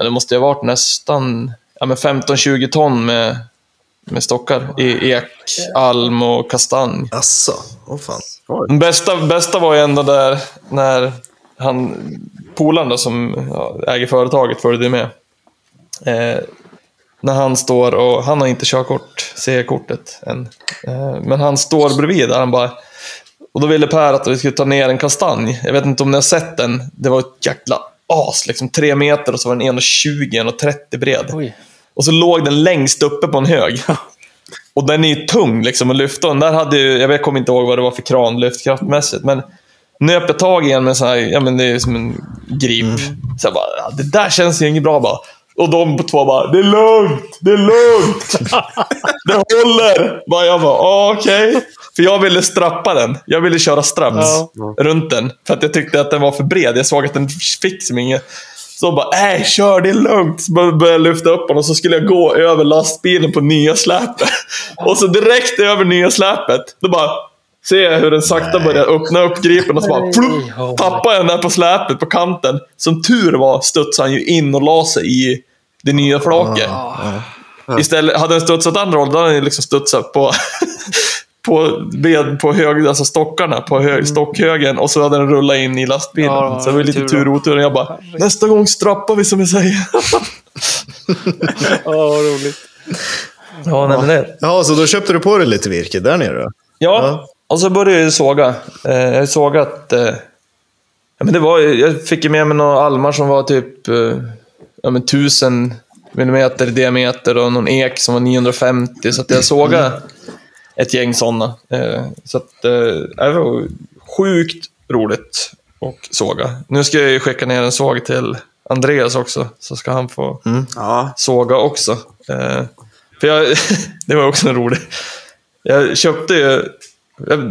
det måste ju ha varit nästan ja, men 15-20 ton med, med stockar i ek, alm och kastanj. Asså, åh fan. Den bästa, bästa var ju ändå där när han, polaren då, som ja, äger företaget följde med. Eh, när han står och, han har inte körkort, C-kortet än. Eh, men han står bredvid där, han bara, och då ville Per att vi skulle ta ner en kastanj. Jag vet inte om ni har sett den. Det var ett jäkla as, liksom tre meter och så var den 1,20, 1,30 bred. Oj. Och så låg den längst uppe på en hög. Och den är ju tung liksom att lyfta. Den där hade ju, jag kommer inte ihåg vad det var för kranlyft kraftmässigt, men nöp jag tag i en med en sån här, ja men det är som en grip. Så jag bara, det där känns ju inget bra bara. Och de två bara, det är lugnt, det är lugnt. det håller. Bara, jag bara, "Ja, okej. För jag ville strappa den. Jag ville köra straps runt den. För att jag tyckte att den var för bred. Jag såg att den fick som inget. Så bara, nej kör det är lugnt. Så började jag lyfta upp den och så skulle jag gå över lastbilen på nya släpet. Och så direkt över nya släpet, då bara ser jag hur den sakta börjar öppna upp gripen och så bara plupp, tappar jag den där på släpet på kanten. Som tur var studsade han ju in och la sig i det nya flaket. Istället, hade den studsat andra hållet, då hade den liksom studsat på, på, bed, på hög, alltså stockarna på hög, stockhögen och så hade den rullat in i lastbilen. Ja, så det var lite tur tur och otur. Jag bara, nästa gång strappar vi som vi säger. Åh, vad roligt. ja, nej, men det. Ja, så då köpte du på dig lite virke där nere då? Ja, Ja. och så började jag såga. Eh, jag har sågat... Eh, ja, men det var, ju- jag fick ju med mig några almar som var typ eh, ja, men 1000 millimeter i diameter och någon ek som var 950. Så att jag sågade ett gäng sådana. Eh, så att, eh, det var sjukt roligt att såga. Nu ska jag ju skicka ner en såg till Andreas också, så ska han få Ja, såga också. Eh, för jag, det var också en rolig. Jag köpte ju,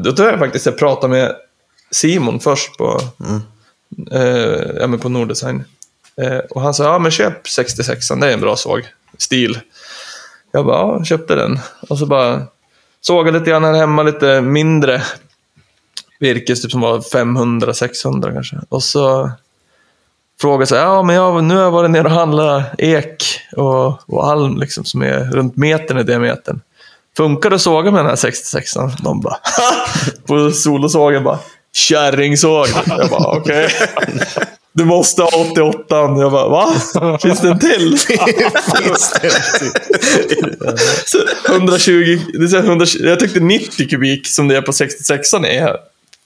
då tror jag faktiskt jag pratade med Simon först på, eh, ja, men på Nordesign. Eh, och han sa, ja men köp 66 det är en bra såg. Stil. Jag bara, ja, köpte den. Och så bara sågade lite grann här hemma, lite mindre virkes, typ som var 500-600 kanske. Och så frågade så här, ja men jag, nu har jag varit nere och handlat ek och, och alm liksom, som är runt metern i diametern. Funkar det att såga med den här 66an? De bara, på solosågen bara, kärringsåg. Jag bara, okej. Du måste ha 88 Jag bara, va? Finns det en till? Så 120, det är så här 100, jag tyckte 90 kubik som det är på 66an är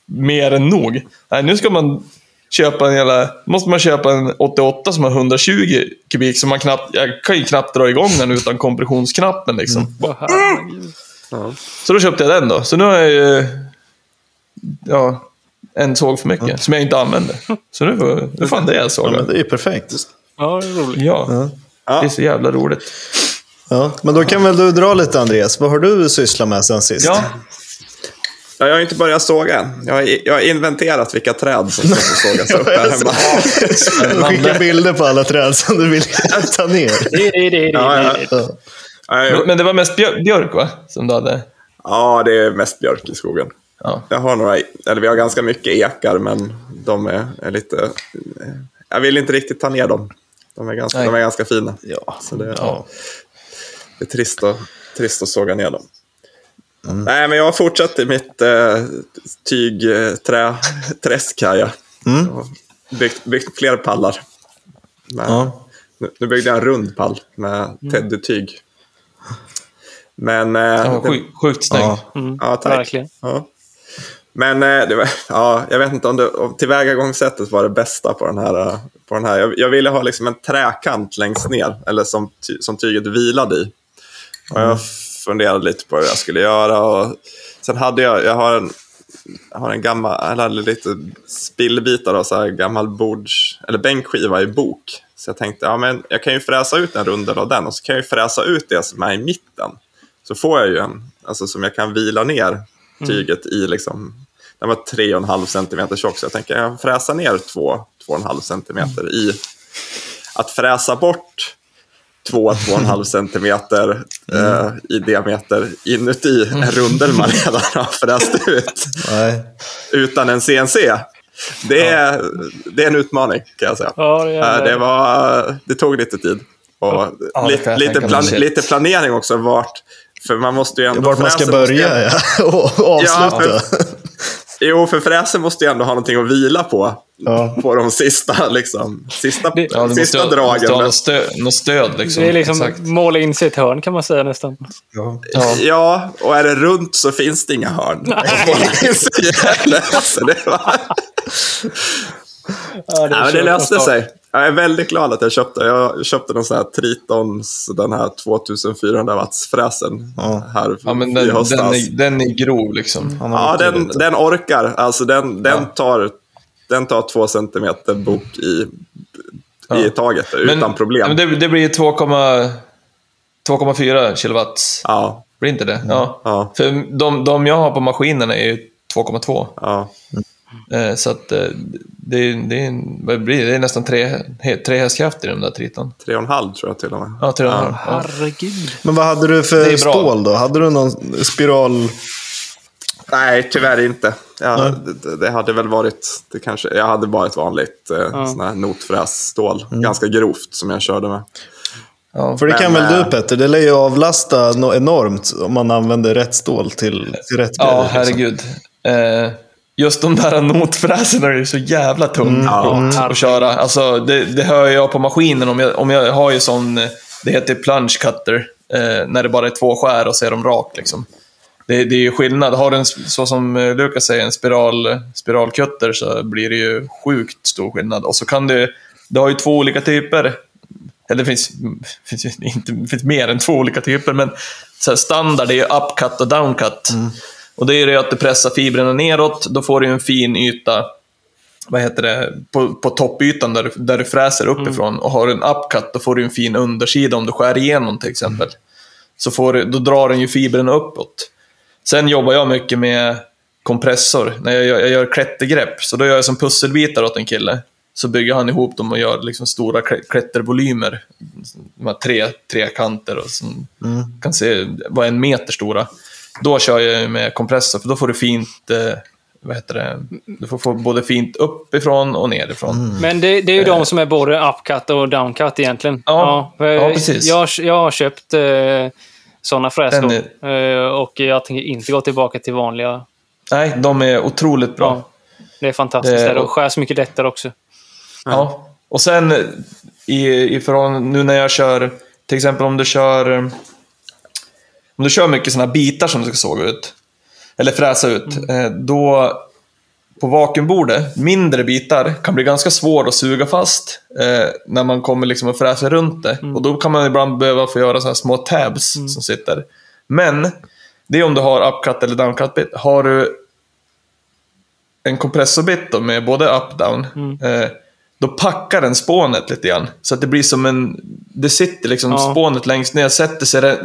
mer än nog. Nej, nu ska man köpa en jävla, måste man köpa en 88 som har 120 kubik som man knappt, jag kan ju knappt dra igång den utan kompressionsknappen liksom. Åh, herregud. Så då köpte jag den då. Så nu har jag ju, ja, en såg för mycket som jag inte använder. Så nu får, nu fan det jag Ja, såg. men det är ju perfekt. Ja, det är roligt. Ja, Ja. det är så jävla roligt. Ja, men då kan väl du dra lite Andreas. Vad har du sysslat med sen sist? Ja, Ja, jag har inte börjat såga än. Jag har, jag har inventerat vilka träd som ska få sågas upp här hemma. Skicka bilder på alla träd som du vill ta ner. Ja, ja. Ja. Ja, men, men det var mest björ- björk va? Som du hade? Ja, det är mest björk i skogen. Ja. Jag har några, eller vi har ganska mycket ekar, men de är, är lite... Jag vill inte riktigt ta ner dem. De är ganska, Nej. de är ganska fina. Ja. Så det, Ja. det är trist att, trist att såga ner dem. Nej, men jag har fortsatt i mitt eh, tygträsk här. Ja. Och Byggt, byggt fler pallar. Men, Ja. nu, nu byggde jag en rund pall med teddytyg. Men... eh, Den var det- sjukt, snygg. Ja. Ja, tack. Verkligen. Ja. Men eh, var, ja, jag vet inte om, det, om tillvägagångssättet var det bästa på den här. eh, På den här. Jag, jag ville ha liksom en träkant längst ner, eller som, som tyget vilade i. Och jag funderade lite på hur jag skulle göra. Och sen hade jag, jag har en, jag har en gammal, eller lite spillbitar av så här gammal bords, eller bänkskiva i bok. Så jag tänkte, ja men jag kan ju fräsa ut en rundel av den och så kan jag ju fräsa ut det som är i mitten. Så får jag ju en, alltså som jag kan vila ner tyget i liksom, den var 3,5 cm tjock så jag tänker jag fräsa ner 2-2,5 cm i att fräsa bort 2-2,5 cm eh, i diameter inuti en rundel man redan har fräst ut Nej. utan en CNC. Det är, det är en utmaning kan jag säga. Ja, det är Eh, det, var, det tog lite tid. Och Ja, det lite, lite, plan, lite planering också vart, för man måste ju ändå... Vart man ska börja ja. och avsluta. Ja, Jo, för fräsen måste ju ändå ha någonting att vila på. Ja. På de sista, liksom, sista, Det- Ja, sista måste, dragen. måste ha något stöd, något stöd liksom. Det är liksom Exakt. måla in sig i ett hörn kan man säga nästan. Ja. Ja. Ja, och är det runt så finns det inga hörn. så det, var... Ja, det, men det löste sig. Jag är väldigt glad att jag köpte. Jag köpte någon sån här Tritons, den här 2400 watts fräsen Ja. här Ja, men i den, höstas. den, är, den är grov liksom. Ja, den, den orkar. Alltså den, den, tar, den tar två centimeter bok i, i taget utan problem. Men det, det blir 2,2 2,4 kilowatt. Ja, Blir inte det? Ja. ja, För de, de jag har på maskinerna är ju 2,2. ja. Eh, Så att eh, det, är- det, vad blir det? det är nästan tre, tre hästkrafter i den där Triton. Tre och en halv tror jag till och med. Ja, tre och en halv. Ja. Herregud. Men vad hade du Det för stål då? Hade du någon spiral... Nej, tyvärr inte. Ja, det, det hade väl varit, det kanske, jag hade bara ett vanligt eh, sån här notfrässtål. Ganska grovt som jag körde med. Ja. För det kan Men, väl eh, du Petter? Det lär ju avlasta no enormt om man använder rätt stål till, till rätt Ja, grejer, liksom. herregud. Eh, just de där notfräserna är ju så jävla tung Ja. att, att köra. Alltså, det, det hör jag på maskinen. Om jag, om jag har ju sån, det heter plunge cutter, eh, när det bara är två skär och så är de rak. Liksom. Det, det är ju skillnad. Har du en, så som eh, Lukas säger, en spiral, spiralkutter så blir det ju sjukt stor skillnad. Och så kan du, du har ju två olika typer. Eller det finns, finns, inte, finns mer än två olika typer, men så här standard är ju upcut och downcut. Och det är det att du pressar fibrerna neråt, då får du en fin yta vad heter det, på, på toppytan där, du- där du fräser uppifrån. Och har du en upcut, då får du en fin undersida om du skär igenom till exempel. Så får du, då drar den ju fibrerna uppåt. Sen jobbar jag mycket med kompressor, när jag gör, jag gör klättergrepp. Så då gör jag som pusselbitar åt en kille. Så bygger han ihop dem och gör liksom stora klä- klättervolymer. De här tre, tre kanter och som kan se vara en meter stora. Då kör jag med kompressor, för då får du fint, eh, vad heter det, du får få både fint uppifrån och nerifrån. Men det, det är ju de som är både upcut och downcut egentligen. Ja, för ja, precis. Jag, jag har köpt eh, sådana fräsor. Den Eh, och jag tänker inte gå tillbaka till vanliga. Nej, de är otroligt bra. Ja. Det är fantastiskt. Det- Det, och skärs mycket lättare också. Ja. Och sen i, i förhållande, nu när jag kör, till exempel om du kör om du kör mycket sådana bitar som du ska såga ut, eller fräsa ut, eh, då på vakuumbordet, mindre bitar kan bli ganska svår att suga fast eh, när man kommer liksom att fräsa runt det. Och då kan man ibland behöva få göra så här små tabs som sitter. Men, det är om du har upcut eller downcut bit. Har du en kompressorbit med både up-down, eh, då packar den spånet lite grann. Så att det blir som en... Det sitter liksom Ja. spånet längst ner, sätter sig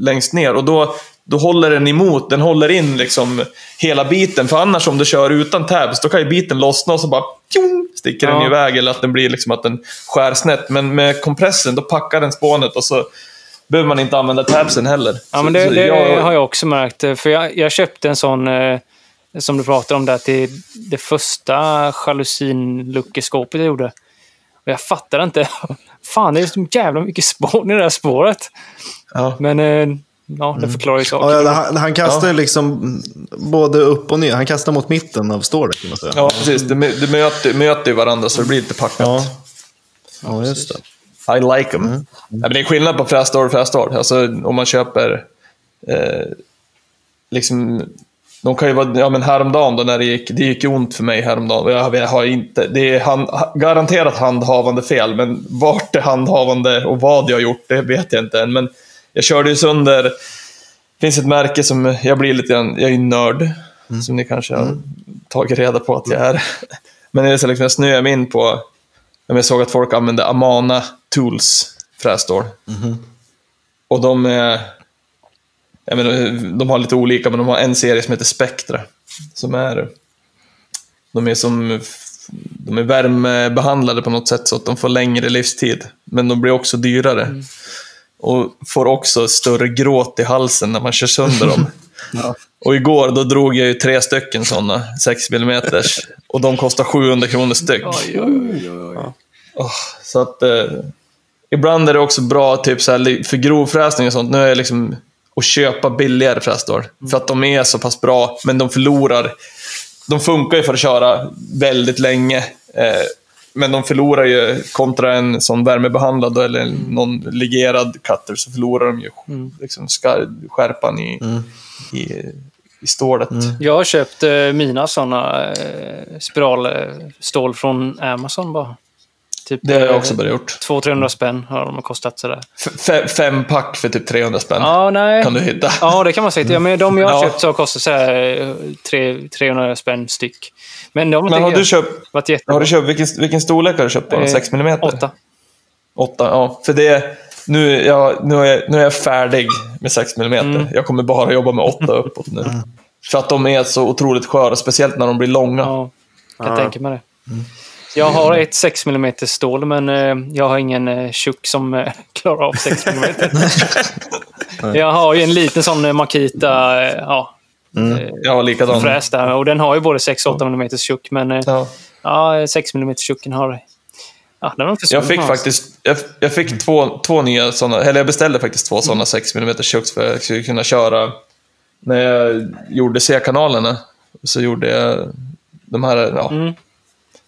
längst ner och då, då håller den emot. Den håller in liksom hela biten. För annars om du kör utan tabs, då kan ju biten lossna och så bara tjong, sticker den Ja. iväg eller att den blir liksom att den skär snett. Men med kompressen, då packar den spånet och så behöver man inte använda tabsen heller. Ja, men det, så det jag- har jag också märkt. För jag, jag köpte en sån, eh, som du pratade om där, till det första jalusinluckeskåpet jag gjorde. Och jag fattade inte. Fan, det är så jävla mycket spån i det här spåret. Ja. Men eh, ja, det förklarar ju saker. Ja, ja, han, han kastar ju liksom både upp och ner. Han kastar mot mitten av stålet kan man säga. Ja, precis. Det, mö- det möter, möter ju varandra så det blir lite packat. Ja. Ja, just det. I like them. Mm. Ja, men det är skillnad på frässtål och frässtål. Alltså om man köper... Eh, liksom, de kan ju vara... Ja men häromdagen då när det gick... Det gick ont för mig häromdagen. Jag, jag har inte... Det är hand, garanterat handhavande fel, men vart det handhavande och vad jag har gjort, det vet jag inte än. Men jag körde ju sönder... Det finns ett märke som... Jag blir lite. Jag är ju nörd, Mm. som ni kanske har tagit reda på att jag är. Men det är så liksom, jag snöade mig in på... Jag såg att folk använde Amana Tools frässtål. Och de är... Jag menar, de har lite olika, men de har en serie som heter Spectra. Som är... De är som... De är värmebehandlade på något sätt så att de får längre livstid. Men de blir också dyrare. Och får också större gråt i halsen när man kör sönder dem. Och igår då drog jag ju tre stycken sådana, 6 mm. Och de kostar 700 kronor styck. Oj, oj, oj, oj. Åh, så att... Eh, ibland är det också bra typ så här, för grovfräsning och sånt. Nu är jag liksom att köpa billigare frässtål. För att de är så pass bra, men de förlorar. De funkar ju för att köra väldigt länge. Eh, men de förlorar ju kontra en sån värmebehandlad eller någon legerad cutter så förlorar de ju liksom skar- skärpan i, i, i stålet. Jag har köpt eh, mina såna eh, spiralstål från Amazon bara. Typ, Det har jag eh, också börjat gjort. 200-300 spänn har de kostat sådär. F- fem pack för typ 300 spänn Ja, nej. kan du hitta. Ja, det kan man säga. Ja, men de jag har Ja. köpt så har kostat så här, eh, tre- 300 spänn styck. Men de Men har du köpt, har du köpt vilken, vilken storlek har du köpt på? Eh, 6 mm? Åtta. 8, ja. För det, nu, är jag, nu, är jag, nu är jag färdig med 6 mm. Jag kommer bara jobba med 8 uppåt nu. För att de är så otroligt sköra, speciellt när de blir långa. Ja, jag kan tänka mig det. Jag har ett 6 mm stål, men eh, jag har ingen eh, tjock som eh, klarar av 6 mm. jag har ju en liten sån eh, Makita eh, ja, eh, Ja, likadant. fräs där. Och den har ju både 6 och 8 mm tjock, men Ja. ja, 6 mm tjocken har... Ja, den har inte Jag fick faktiskt jag, jag fick två, två nya sådana, eller jag beställde faktiskt två sådana 6 mm tjocks för att jag skulle kunna köra när jag gjorde C-kanalerna. Så gjorde jag de här, ja. Mm.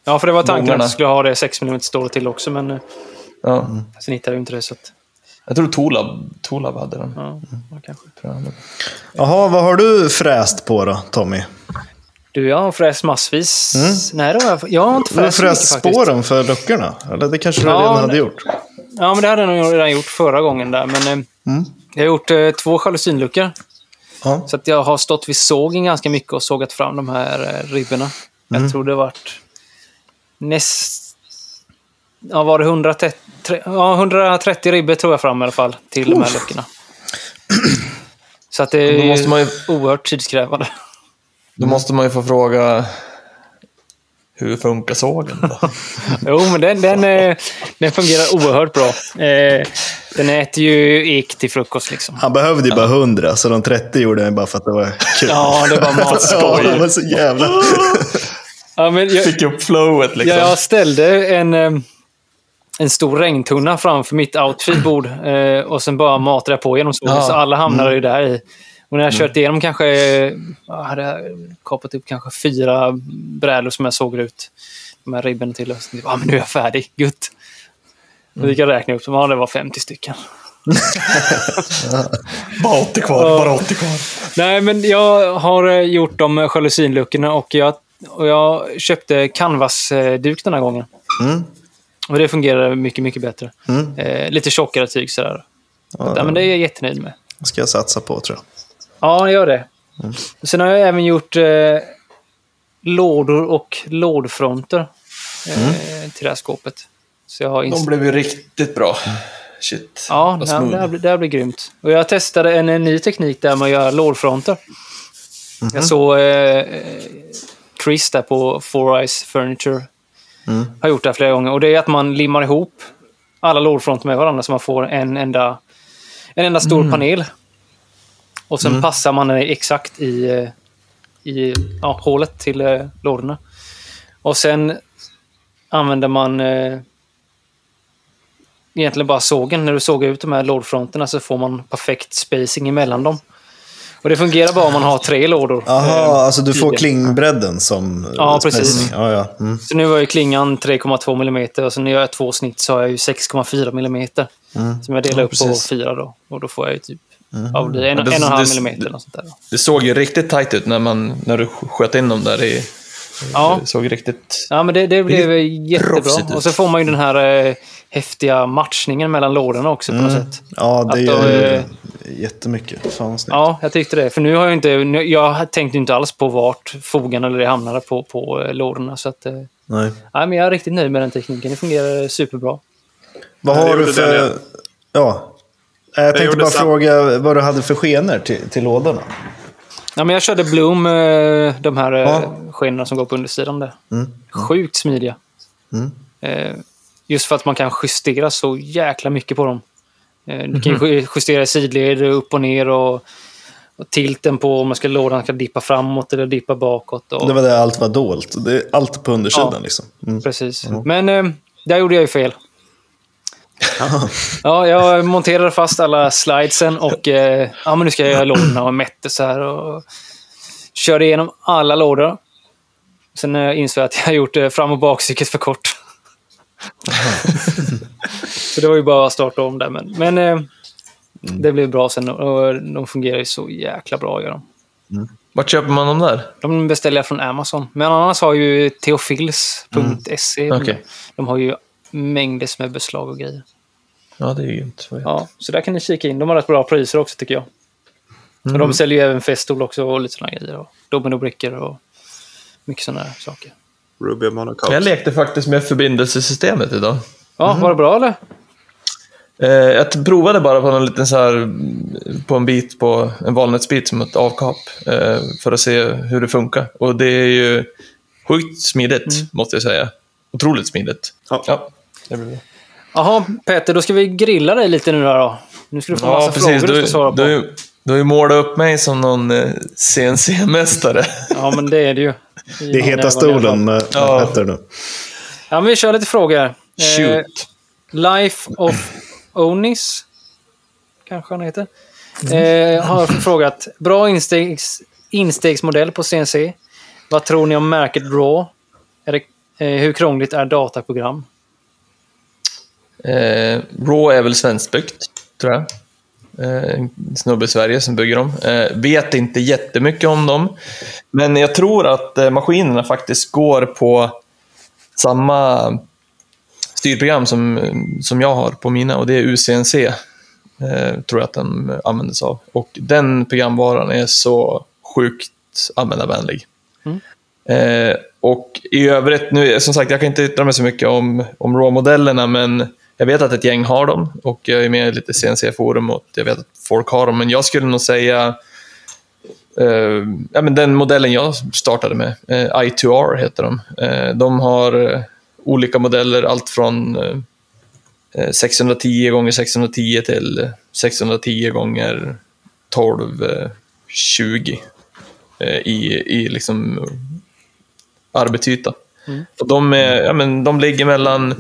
Ja, för det var tanken att jag skulle ha det 6 mm stålet till också, men eh, ja. sen hittade jag inte det. Så att, Jag tror Tolab, Tolab hade den. ja, kanske. Jaha, vad har du fräst på då, Tommy? Du, jag har fräst massvis. Nej, det har jag, jag har inte Du har fräst så mycket fräst faktiskt. spåren för luckorna? Eller det kanske du Ja, redan hade gjort? Ja, men det hade jag nog redan gjort förra gången där. Men eh, jag har gjort eh, två jalusinluckor. Ja. Så att jag har stått vid sågen ganska mycket och sågat fram de här eh, ribborna. Jag tror det varit näst... Ja, var det 130, ja, 130 ribbor tror jag fram i alla fall till de här luckorna. Så att det Då är måste man ju- oerhört tidskrävande. Då måste man ju få fråga hur funkar sågen då? Jo, men den, den, eh, den fungerar oerhört bra. Eh, Den äter ju ek till frukost liksom. Han behövde ju bara 100, så de 30 gjorde han bara för att det var kul. Ja, det var Ja, matskoj. det var så jävla... Ja, men jag, Fick upp flowet liksom. jag ställde en, eh, en stor regntunna framför mitt outfitbord eh, och sen bara matade jag på genom sågen. Ja. Så alla hamnade ju där i. Och när jag kört igenom kanske, jag hade kapat upp kanske fyra brädor som jag såg ut. De här ribben till. Och ja, men nu är jag färdig. Gutt. Då gick jag räkna upp dem. Ja, det var 50 stycken. Bara 80 kvar, bara 80 kvar. Nej, men jag har eh, gjort de jalusinluckorna och jag, och jag köpte canvasduk den här gången. Mm. Och det fungerar mycket, mycket bättre. Mm. Eh, lite tjockare tyg sådär. Ja, men det är jag jättenöjd med. Det ska jag satsa på, tror jag. Ja, gör det. Mm. Sen har jag även gjort eh, lådor och lådfronter eh, Mm. till det här skåpet. Så jag har De blev ju riktigt bra. Shit. Ja, det här, det, här, blir- det här blir grymt. Och jag testade en, en ny teknik där man gör lådfronter. Mhm. Jag såg eh, Chris där på Four Eyes Furniture. Mm. Har gjort det här flera gånger. Och det är att man limmar ihop alla lådfronter med varandra så man får en enda, en enda stor Mm. panel. Och sen passar man det exakt i, eh, i ja, hålet till eh, lådorna. Och sen använder man eh, egentligen bara sågen. När du sågar ut de här lådfronterna så får man perfekt spacing emellan dem. Och det fungerar bara om man har tre lådor. Jaha, Eh, alltså du får klingbredden som... Ja, spacing. precis. Ja, ja. Mm. Så nu var ju klingan 3,2 mm och sen när jag gör två snitt så har jag ju 6,4 mm. Som jag delar Ja, upp på fyra då. Och då får jag ju typ ja, det en, Ja, det- en och en halv det- millimeter något sånt där. Det såg ju riktigt tajt ut när, man, när du sköt in dem där i... Ja. Det såg riktigt... Ja, men det, det blev jättebra. Och så får man ju den här eh, häftiga matchningen mellan lådorna också på något sätt. Ja, det då, är eh, ju jättemycket. Fan. Ja, jag tyckte det. För nu har jag inte... nu- Jag tänkte inte alls på vart fogen eller det hamnade på, på eh, lådorna. Så att, eh, Nej. nej, men jag är riktigt nöjd med den tekniken. Det fungerar superbra. Vad Jag har du för... den, Ja. Eh, Jag tänkte gjorde bara fråga vad du hade för skenor till, till lådorna. Ja, men jag körde Bloom, eh, de här eh, Ja. skenorna som går på undersidan där. Mm. Sjukt smidiga. Mm. Eh, just för att man kan justera så jäkla mycket på dem. Du Mhm. kan ju justera sidled upp och ner och, och tilten på om man ska lådan ska dippa framåt eller dippa bakåt. Och, Det var där allt var dolt. Det är allt på undersidan Ja. liksom. Mm. Precis. Men eh, där gjorde jag ju fel. ja, jag monterade fast alla slidesen och eh, ja, men nu ska jag göra lådorna och mätte så här. Och körde igenom alla lådor. Sen eh, insåg jag att jag gjort eh, fram och bakcykeln för kort. så det var ju bara att starta om där. Men, men eh, det blev bra sen och de fungerar ju så jäkla bra. Gör de. Vart köper man dem där? De beställer jag från Amazon. Men annars har ju teofils.se. Okej. De har ju mängder med beslag och grejer. Ja, det är ju inte... Ja, så där kan ni kika in. De har rätt bra priser också tycker jag. Och de säljer ju även feststol också och lite sådana grejer. Och dominobrickor och mycket sådana här saker. Ruby Monocoat. Jag lekte faktiskt med förbindelsesystemet idag. Ja, var det bra eller? Eh, jag provade bara på en liten så här, mm, på en bit på en valnötsbit som ett avkap eh, för att se hur det funkar. Och det är ju sjukt smidigt, måste jag säga. Otroligt smidigt. Ja. Ja, det blir bra. Jaha, Peter, då ska vi grilla dig lite nu här då. Nu ska du få Ja, massa precis. frågor du Du, ska svara på. du, du har ju målat upp mig som någon eh, CNC-mästare. Ja, men det är det ju. Det är heta stolen med, med Ja. Petter nu. Ja, men vi kör lite frågor. Eh, Shoot. Life of Onis, kanske han heter, eh, har frågat. Bra instegs, instegsmodell på CNC. Vad tror ni om märket RAW? Är det, eh, hur krångligt är dataprogram? Eh, Raw är väl svenskbyggt, tror jag. Eh, snubbe i Sverige som bygger dem. Eh, vet inte jättemycket om dem. Men jag tror att eh, maskinerna faktiskt går på samma styrprogram som, som jag har på mina och det är UCNC. Eh, tror jag att den använder sig av. Och den programvaran är så sjukt användarvänlig. Eh, och i övrigt, nu, som sagt, jag kan inte yttra mig så mycket om, om RAW-modellerna, men jag vet att ett gäng har dem och jag är med i lite CNC-forum och jag vet att folk har dem, men jag skulle nog säga eh, ja, men den modellen jag startade med, eh, I2R heter de. Eh, de har olika modeller, allt från eh, 610 gånger 610 till 610 gånger 1220 eh, i, i liksom arbetsyta. Och de, är, ja, men de ligger mellan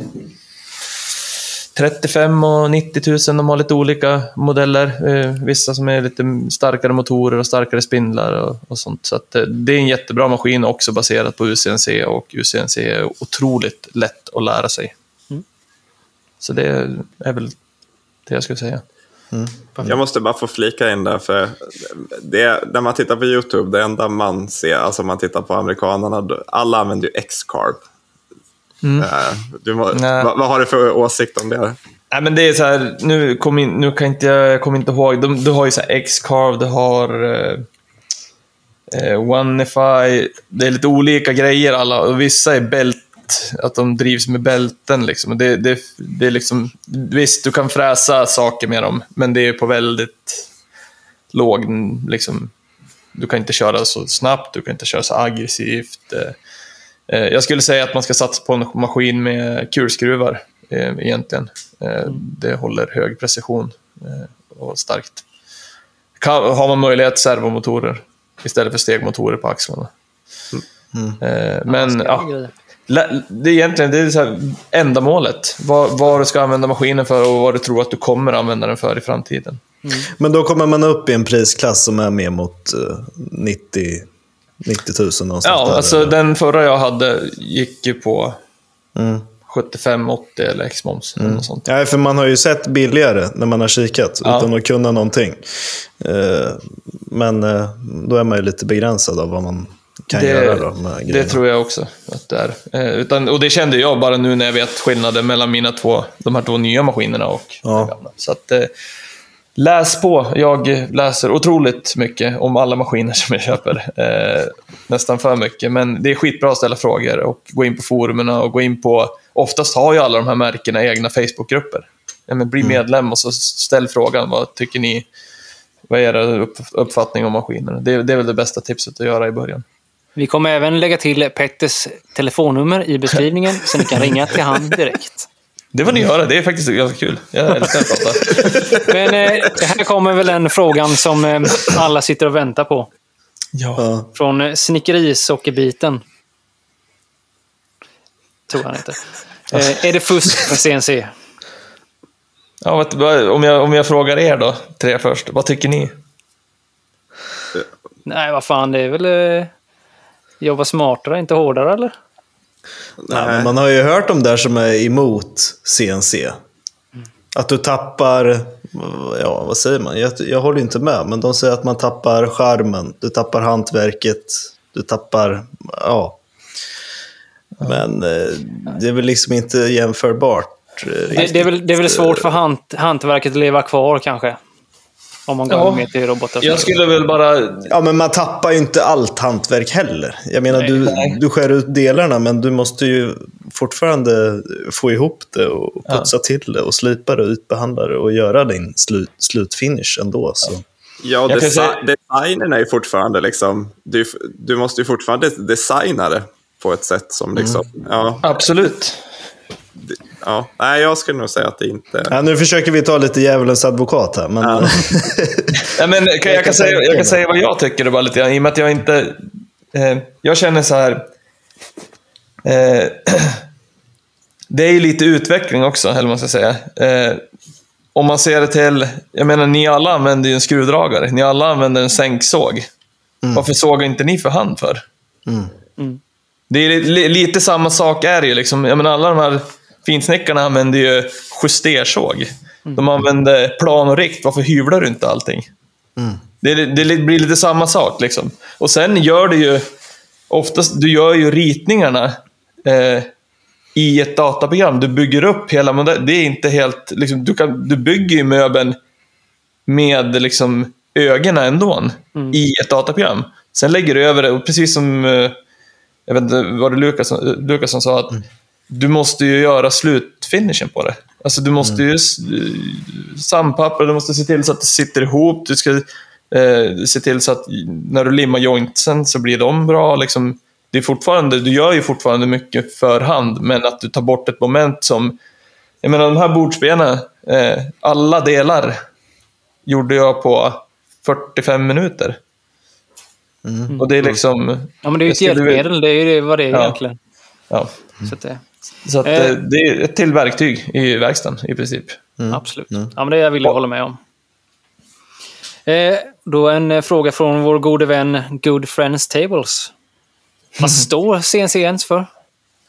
35 och 90 000. De har lite olika modeller. Eh, vissa som är lite starkare motorer och starkare spindlar och, och sånt. Så att, eh, det är en jättebra maskin också baserat på UCNC och UCNC är otroligt lätt att lära sig. Så det är väl det jag skulle säga. Jag måste bara få flika in där, för det, när man tittar på YouTube, det enda man ser, alltså man tittar på amerikanerna, alla använder ju X-carb. Eh, Du vad, vad har du för åsikt om det? Nej, men det är så här, nu, kom in, nu kan inte jag, kommer inte ihåg. De, du har ju så här X-Carve, du har eh, eh, Oneify. Det är lite olika grejer alla. Och vissa är bält, att de drivs med bälten. Liksom. Det, det, det är liksom, visst, du kan fräsa saker med dem, men det är på väldigt låg... Liksom, du kan inte köra så snabbt, du kan inte köra så aggressivt. eh. Eh, Jag skulle säga att man ska satsa på en maskin med kulskruvar eh, egentligen. Eh, Det håller hög precision eh, och starkt. Kan, har man möjlighet servomotorer istället för stegmotorer på axlarna. Eh, Men ja, det är egentligen det är så här, ändamålet. Vad, vad du ska använda maskinen för och vad du tror att du kommer använda den för i framtiden. Men då kommer man upp i en prisklass som är mer mot eh, 90, 90 000 någonstans Ja, där. alltså den förra jag hade gick ju på Mm. 75-80 eller X-moms. Eller sånt. Ja, för man har ju sett billigare när man har kikat, Ja. utan att kunna någonting. Eh, Men eh, då är man ju lite begränsad av vad man kan göra då det tror jag också att det är. Eh, utan, och det kände jag bara nu när jag vet skillnaden mellan mina två, de här två nya maskinerna och Ja. gamla. Så att, läs på. Jag läser otroligt mycket om alla maskiner som jag köper. Eh, nästan för mycket. Men det är skitbra att ställa frågor och gå in på forumen och gå in på... Oftast har ju alla de här märkena egna Facebookgrupper. Ja, men bli medlem och så ställ frågan. Vad tycker ni? Vad är er upp, uppfattning om maskinerna? Det, det är väl det bästa tipset att göra i början. Vi kommer även lägga till Petters telefonnummer i beskrivningen så ni kan ringa till han direkt. Det får ni göra. Det är faktiskt ganska kul. Jag älskar att prata. Men eh, här kommer väl den frågan som eh, alla sitter och väntar på. Ja. Från eh, snickerisockerbiten. Tror han heter. Eh, är det fusk med CNC? Ja, vad- om, jag, om jag frågar er då, tre först. Vad tycker ni? Nej, vad fan, det är väl... Eh, jobba smartare, inte hårdare, eller? Ja, men man har ju hört de där som är emot CNC. Att du tappar, ja vad säger man? Jag, jag håller inte med, men de säger att man tappar charmen, du tappar hantverket, du tappar, ja. Men eh, det är väl liksom inte jämförbart. eh, Det, det, är väl, det är väl svårt för hant, hantverket att leva kvar, kanske. Om man går Ja. med till robotar. Jag skulle väl bara... Ja, men man tappar ju inte allt hantverk heller. Jag menar, Nej. du, du skär ut delarna, men du måste ju fortfarande få ihop det och putsa till det och slipa det och utbehandla det och göra din slut, slutfinish ändå. Så. Ja, desi- säga- designen är ju fortfarande liksom... Du, du måste ju fortfarande designa det på ett sätt som liksom... Ja, Absolut. Ja. Nej, jag skulle nog säga att det inte... Ja, nu försöker vi ta lite djävulens advokat här, men Ja, men, kan, jag, kan säga, jag kan säga vad jag tycker bara lite grann, i och med att jag inte... Eh, jag känner så här... Eh, det är ju lite utveckling också, eller vad man ska säga. Eh, om man ser det till... Jag menar, ni alla använder ju en skruvdragare. Ni alla använder en sänksåg. Varför sågar inte ni för hand för? Det är li, li, lite samma sak är det ju. Liksom. Jag menar, alla de här finsnickarna använder ju justersåg. De använder plan och rikt. Varför hyvlar du inte allting? Det, det blir lite samma sak. Liksom. Och sen gör du ju oftast, du gör ju ritningarna eh, i ett dataprogram. Du bygger upp hela modellen. Det är inte helt, liksom, du, kan, du bygger ju möbeln med liksom, ögonen ändå i ett dataprogram. Sen lägger du över det, och precis som eh, jag vet inte vad det Lukas, Lukas som sa, att du måste ju göra slutfinishen på det. Alltså du måste ju sandpappra, du måste se till så att det sitter ihop, du ska eh, se till så att när du limmar jointsen så blir de bra. Liksom, det är fortfarande, du gör ju fortfarande mycket för hand, men att du tar bort ett moment som... Jag menar de här bordsbenen, eh, alla delar gjorde jag på 45 minuter. Och det är liksom... Ja, men det är ju ett hjälpmedel. Det är ju vad det är Ja. egentligen. Ja, Så att det, så att, Eh. eh, det är ett till verktyg i verkstaden i princip. Absolut. Ja, men det vill jag hålla med om. Eh, då en eh, fråga från vår gode vän Good Friends Tables. Vad står CNC ens för?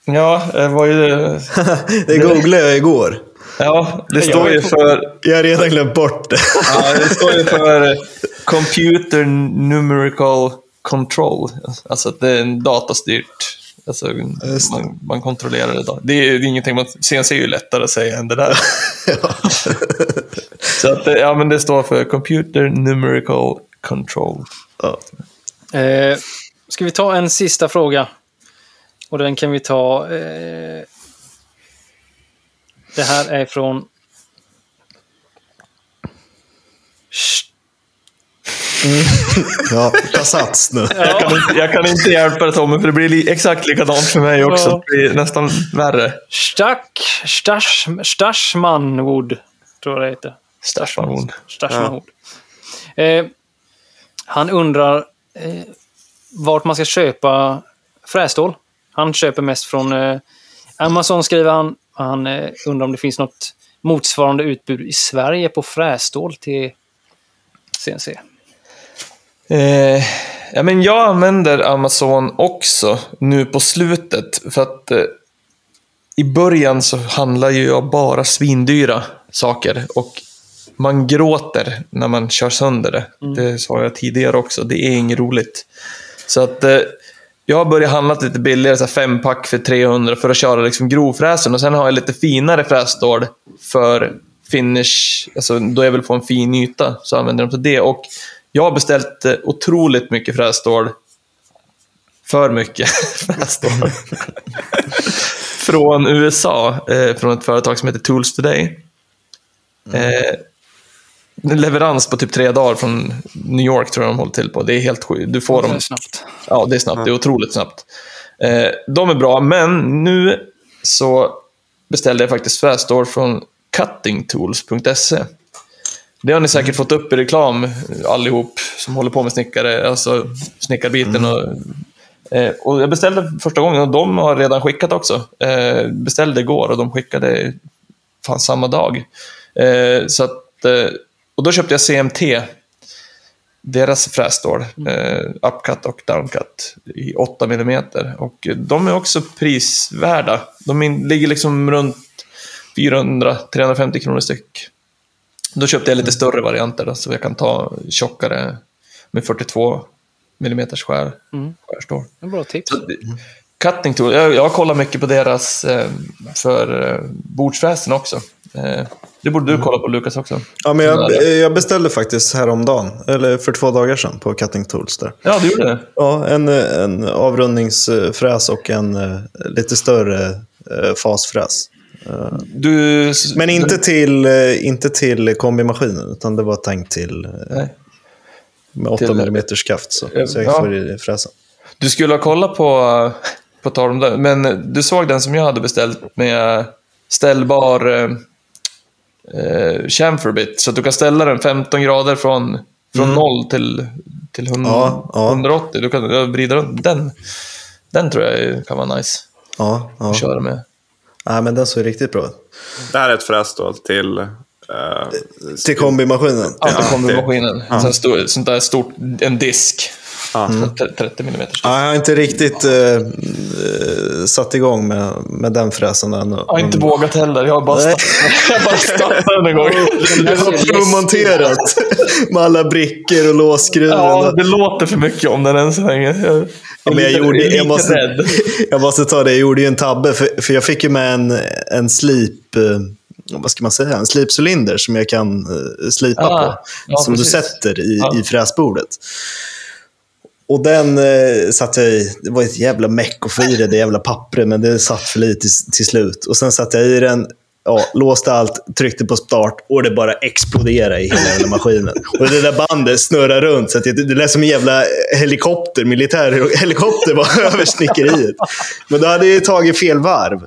Ja, det var ju... det googlade jag igår. Ja, det står ju för... Jag har redan glömt bort det. Ja, det står ju för Computer Numerical Control. Alltså att det är en datastyrt... Alltså, det. man, man kontrollerar det. Då. Det är ju ingenting man... CNC är ju lättare att säga än det där. Så att, det- ja, men det står för Computer Numerical Control. Ja. Eh, ska vi ta en sista fråga? Och den kan vi ta... Eh, det här är från... Ja, ta sats nu. Jag, kan inte, jag kan inte hjälpa det Tommy, för det blir li, exakt likadant för mig också. Ja. Det blir nästan värre. Stack... Stash, Stashmanwood, tror jag det heter. Stashmanwood. Stashmanwood. Eh, han undrar eh, vart man ska köpa frässtål. Han köper mest från eh, Amazon, skriver han. Han eh, undrar om det finns något motsvarande utbud i Sverige på frässtål till CNC. Eh, ja, men jag använder Amazon också nu på slutet. För att eh, i början så handlar ju jag bara svindyra saker. Och man gråter när man kör sönder det. Det sa jag tidigare också. Det är inget roligt. Så att eh, jag har börjat handla lite billigare, så fem pack för 300 för att köra liksom grovfräsen. Och sen har jag lite finare frässtål för finish, alltså då jag vill få en fin yta, så använder jag dem till det. Och jag har beställt eh, otroligt mycket frässtål. För mycket frässtål. från USA, eh, från ett företag som heter Tools Today. Eh, en leverans på typ tre dagar från New York tror jag de håller till på. Det är helt sjukt. Du får Det dem är snabbt. Ja, det är snabbt. Det är otroligt snabbt. Eh, de är bra, men nu så beställde jag faktiskt frässtål från cuttingtools.se. Det har ni säkert fått upp i reklam allihop som håller på med snickare, alltså snickarbiten. Och, eh, och jag beställde första gången och de har redan skickat också. Eh, beställde igår och de skickade fan samma dag. Eh, så att, eh, och då köpte jag CMT deras frässtål, eh, upcut och downcut i 8 mm. Och de är också prisvärda. De ligger liksom runt 400-350 kronor styck. Då köpte jag lite större varianter då, så jag kan ta tjockare med 42 mm skär, Mm. skärstål. En bra tips. Så, Cutting tool, jag, jag kollar mycket på deras eh, för eh, bordsfräsen också. Eh, det borde du kolla på Lukas också. Ja, men jag, jag beställde faktiskt häromdagen, eller för två dagar sedan, på Cutting Tools där. Ja, du gjorde det. Ja, en, en avrundningsfräs och en eh, lite större eh, fasfräs. Du... Men inte till, eh, inte till kombimaskinen, utan det var tänkt till eh, Nej. med 8 Till- mm skaft. Så, så jag Ja. får fräsa. Du skulle ha kollat på, på tal om det, men du såg den som jag hade beställt med ställbar eh, eh, chamfer bit, så att du kan ställa den 15 grader från, från 0 till, till 100, Mm. Ja, ja. 180. Du kan vrida runt. Den, den tror jag kan vara nice Ja, ja. att köra med. Nej, men den såg riktigt bra ut. Det här är ett fräs då till... eh, Till kombimaskinen. Ja, kommer det- maskinen. ja. Sen stor, sånt där stort, en disk. Ja. 30 mm. Ja, jag har inte riktigt eh, eh, satt igång med, med den fräsen ännu. Jag har inte Men- vågat heller. Jag har bara startat, den en gång. Jag har provmonterat med alla brickor och låsskruven. Ja, det låter för mycket om den än så länge. Jag, Ja, men jag, lite- gjorde, jag, måste, rädd. jag måste ta det, jag gjorde ju en tabbe. För, för jag fick ju med en, en slip... eh, Vad ska man säga? En slipcylinder som jag kan eh, slipa Ah, på. ja, som precis. du sätter i, Ja. i fräsbordet. Och den eh, satte jag i. Det var ett jävla meck att få i det, det jävla pappret, men det satt för lite till, till slut. Och sen satte jag i den, ja, låste allt, tryckte på start och det bara exploderade i hela jävla maskinen. Och det där bandet snurrade runt så att det, det lät som en jävla helikopter, militärhelikopter var över snickeriet. Men då hade jag tagit fel varv.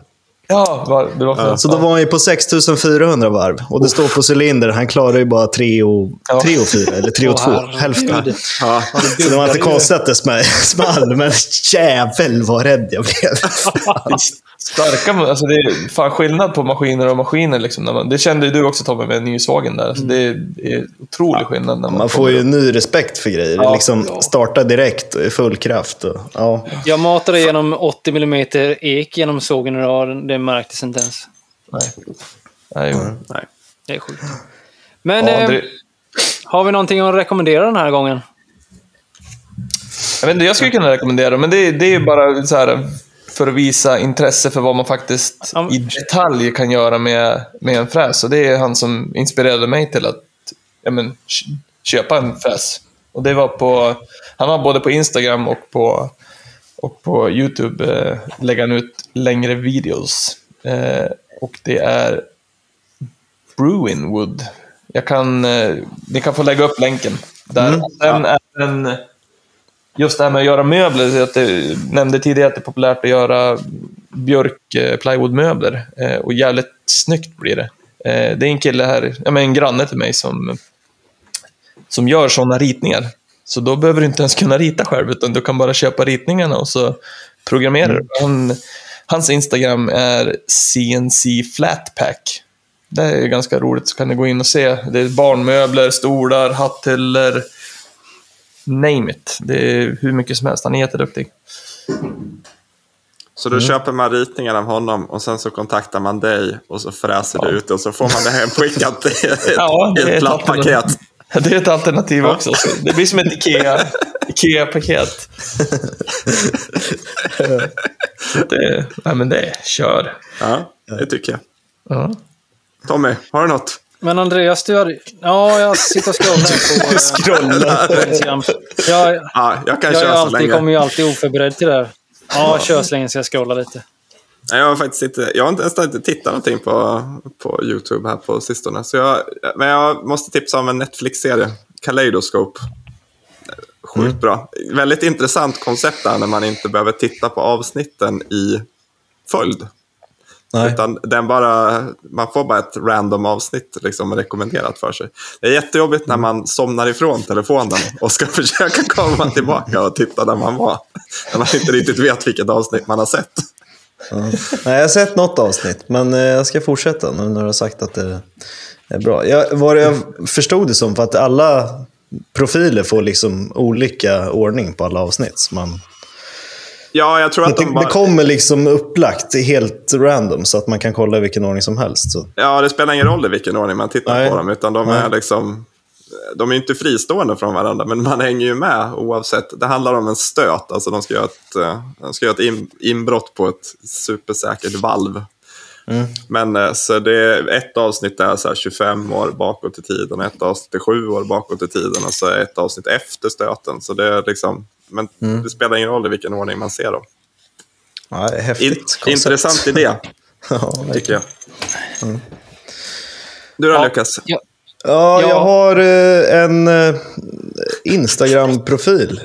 Ja, var, det var fint. Så då var han ju på 6400 varv. Och det står på cylinder, han klarar ju bara 3 och, Ja. 3 och 4, eller 3 och 2, Åh, hälften. Ja. Så det var inte konstigt att det small, men jävel vad rädd jag blev. Starka, alltså det är fan skillnad på maskiner och maskiner. Liksom, man, det kände ju du också Tommy med nysvagen där. Alltså, det, är, det är otrolig skillnad. När man, Man får ju upp. ny respekt för grejer. Ja. liksom Ja. starta direkt och i full kraft. Och, ja. Jag matade genom 80 mm ek genom sågen idag. Det märktes inte ens. Nej. Nej, jo. Nej. Det är sjukt. Men Ja, eh, det, har vi någonting att rekommendera den här gången? jag vet inte, jag skulle kunna rekommendera, men det, det är bara så här för att visa intresse för vad man faktiskt Ja, men- i detalj kan göra med, med en fräs. Och det är han som inspirerade mig till att ja, men, köpa en fräs. Och det var på, han har både på Instagram och på, och på YouTube eh, lägger han ut längre videos. Eh, och det är Bruin Wood. Jag kan, eh, ni kan få lägga upp länken där. Mm, Sen är den, just det här med att göra möbler, att det, nämnde tidigare att det är populärt att göra björk eh, plywoodmöbler. Eh, och jävligt snyggt blir det. Eh, det är en kille här, ja, men en granne till mig som, som gör sådana ritningar. Så då behöver du inte ens kunna rita själv, utan du kan bara köpa ritningarna och så programmerar du. Han, hans Instagram är CNC Flatpack. Det är ganska roligt, så kan ni gå in och se. Det är barnmöbler, stolar, hatthyllor, name it. Det är hur mycket som helst. Han är jätteduktig. Så då köper man ritningen av honom och sen så kontaktar man dig och så fräser du ut och så får man det hemskickat i ett, Ja, det i är ett platt paket. Det är ett alternativ också. Så det blir som ett Ikea, Ikea-paket. det, nej men det, kör. Ja, det tycker jag. Ja. Tommy, har du något? Men Andreas, du hade... Ja, jag sitter och scrollar på... Scrolla. på Instagram. Jag, Ja, jag kan jag är köra så alltid, länge. kommer ju alltid oförberedd till det här. Ja, kör så länge så jag scrollar lite. Nej, Jag har faktiskt inte, jag har inte ens inte tittat någonting på, på YouTube här på sistone. Så jag, men jag måste tipsa om en Netflix-serie, Kaleidoscope. Sjukt bra. Väldigt intressant koncept där när man inte behöver titta på avsnitten i följd. Nej. Utan den bara, man får bara ett random avsnitt liksom rekommenderat för sig. Det är jättejobbigt när man somnar ifrån telefonen och ska försöka komma tillbaka och titta där man var. När man inte riktigt vet vilket avsnitt man har sett. Ja. Nej, jag har sett något avsnitt, men eh, jag ska fortsätta nu när du har sagt att det är bra. Jag, vad jag förstod det som, för att alla profiler får liksom olika ordning på alla avsnitt. Man, Ja, jag tror att det, de bara... det kommer liksom upplagt helt random, så att man kan kolla i vilken ordning som helst. Så. Ja, det spelar ingen roll i vilken ordning man tittar Nej. på dem, utan de Nej. är liksom... De är inte fristående från varandra, men man hänger ju med oavsett. Det handlar om en stöt, alltså de ska göra ett, eh, de ska göra ett in, inbrott på ett supersäkert valv. Mm. Men eh, så det är, ett avsnitt är så här 25 år bakåt i tiden, ett avsnitt är 7 år bakåt i tiden och så är ett avsnitt efter stöten. Så det är liksom, men Mm. det spelar ingen roll i vilken ordning man ser dem. Ja, det är häftigt In, intressant idé, Ja, tycker jag. Du då, Ja. Lukas? Ja, Ja, Ja. jag har eh, en eh, Instagram-profil.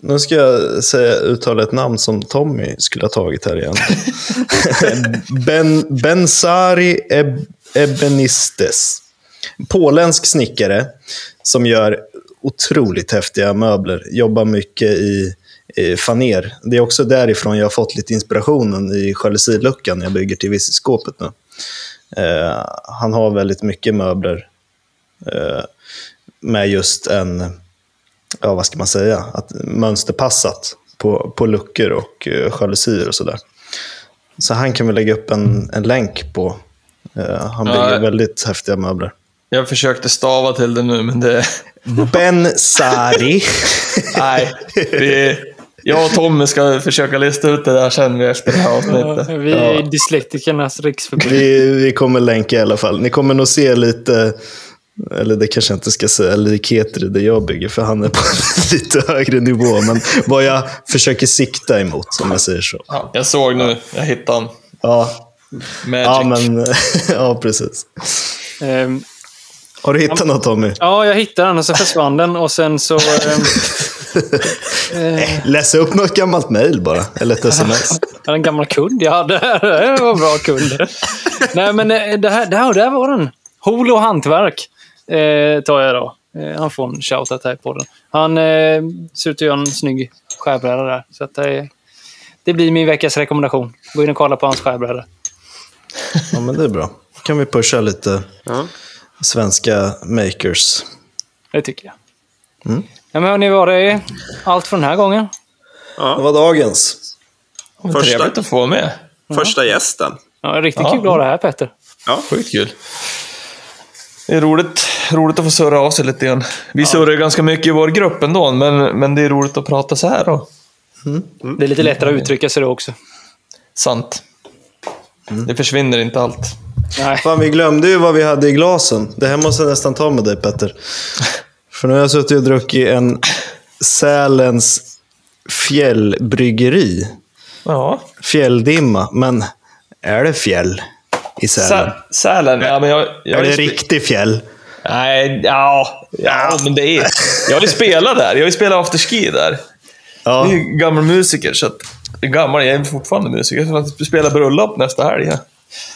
Nu ska jag säga, uttala ett namn som Tommy skulle ha tagit här igen. ben, Bensari Eb, Ebenistes. Påländsk snickare som gör otroligt häftiga möbler. Jobbar mycket i, i faner. Det är också därifrån jag har fått lite inspirationen i jalusiluckan när jag bygger till visiskåpet nu. Eh, han har väldigt mycket möbler eh, med just en, ja vad ska man säga, att mönsterpassat på, på luckor och eh, jalusier och sådär. Så han kan vi lägga upp en, en länk på. Eh, han Ja, bygger jag- väldigt häftiga möbler. Jag försökte stava till det nu, men det... Ben Sari. Nej. Vi, jag och Tommy ska försöka lista ut det där sen efter det här avsnittet. vi är Dyslektikernas riksförbund. vi, vi kommer länka i alla fall. Ni kommer nog se lite, eller det kanske jag inte ska säga, likheter i det jag bygger, för han är på en lite högre nivå. Men vad jag försöker sikta emot, om jag säger så. Ja, jag såg nu, jag hittade han. Ja, Magic. ja, men, ja precis. Ehm, Har du hittat något Tommy? Ja, jag hittade den och så försvann den och sen så... ehm, eh, Läsa upp något gammalt mejl bara, eller ett sms. en gammal kund jag hade. Det var bra kund. Nej, men eh, det här, det här, där var den. Holo och hantverk eh, tar jag då. Eh, han får en shoutout här på den. Han eh, ser ut att göra en snygg skärbräda där. Så att, eh, det blir min veckas rekommendation. Gå in och kolla på hans skärbräda. Ja, men det är bra. kan vi pusha lite Ja. svenska makers. Det tycker jag. Mm. Ja, men hörni, var det allt för den här gången? Det var dagens. Vad Första. Trevligt att få med. Första gästen. Ja, riktigt Ja. kul att ha det här, Petter. Sjukt kul. Det är roligt, roligt att få surra av sig lite grann. Vi surrar ju ganska mycket i vår grupp ändå, men, men det är roligt att prata så här då. Det är lite lättare att uttrycka sig då också. Sant. Det försvinner inte allt. Nej. Fan, vi glömde ju vad vi hade i glasen. Det här måste jag nästan ta med dig, Petter. För nu har jag suttit och druckit en Sälens fjällbryggeri. Ja. Fjälldimma, men är det fjäll i Sälen? Sä- Sälen, ja men jag... jag är det har ju spe- riktig fjäll? Nej, ja, ja, men det är... Jag ju spelat där. Jag ju spelat afterski där. Ja. Jag är ju gammal musiker, så att... Gammal, jag är fortfarande musiker. Jag ska spela bröllop nästa helg. Ja.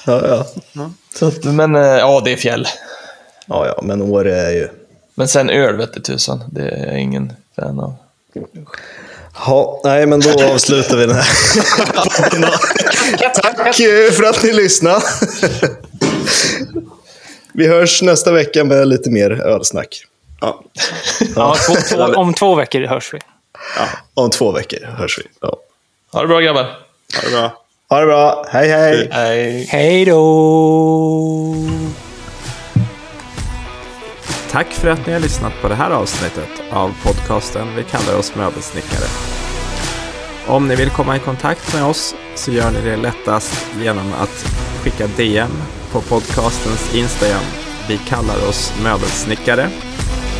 Ja, ja. Så att, men eh, ja, det är fjäll. ja, ja, men Åre är ju... Men sen öl vete tusan. Det är jag ingen fan av. Ja, nej, men då avslutar vi den här. Tack för att ni lyssnade. Vi hörs nästa vecka med lite mer ölsnack. Ja. Ja, två, två, om två veckor hörs vi. Om två veckor hörs vi. Ja. Ha det bra grabbar. Ha det bra. Ha det bra. Hej, hej. Hej. Hej då! Tack för att ni har lyssnat på det här avsnittet av podcasten Vi kallar oss möbelsnickare. Om ni vill komma i kontakt med oss så gör ni det lättast genom att skicka DM på podcastens Instagram. Vi kallar oss möbelsnickare.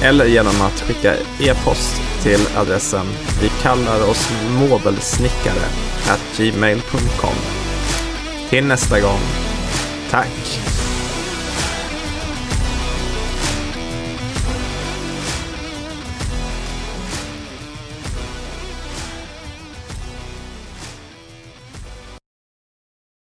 Eller genom att skicka e-post till adressen vi kallar oss mobelsnickare gmail.com. Till nästa gång. Tack!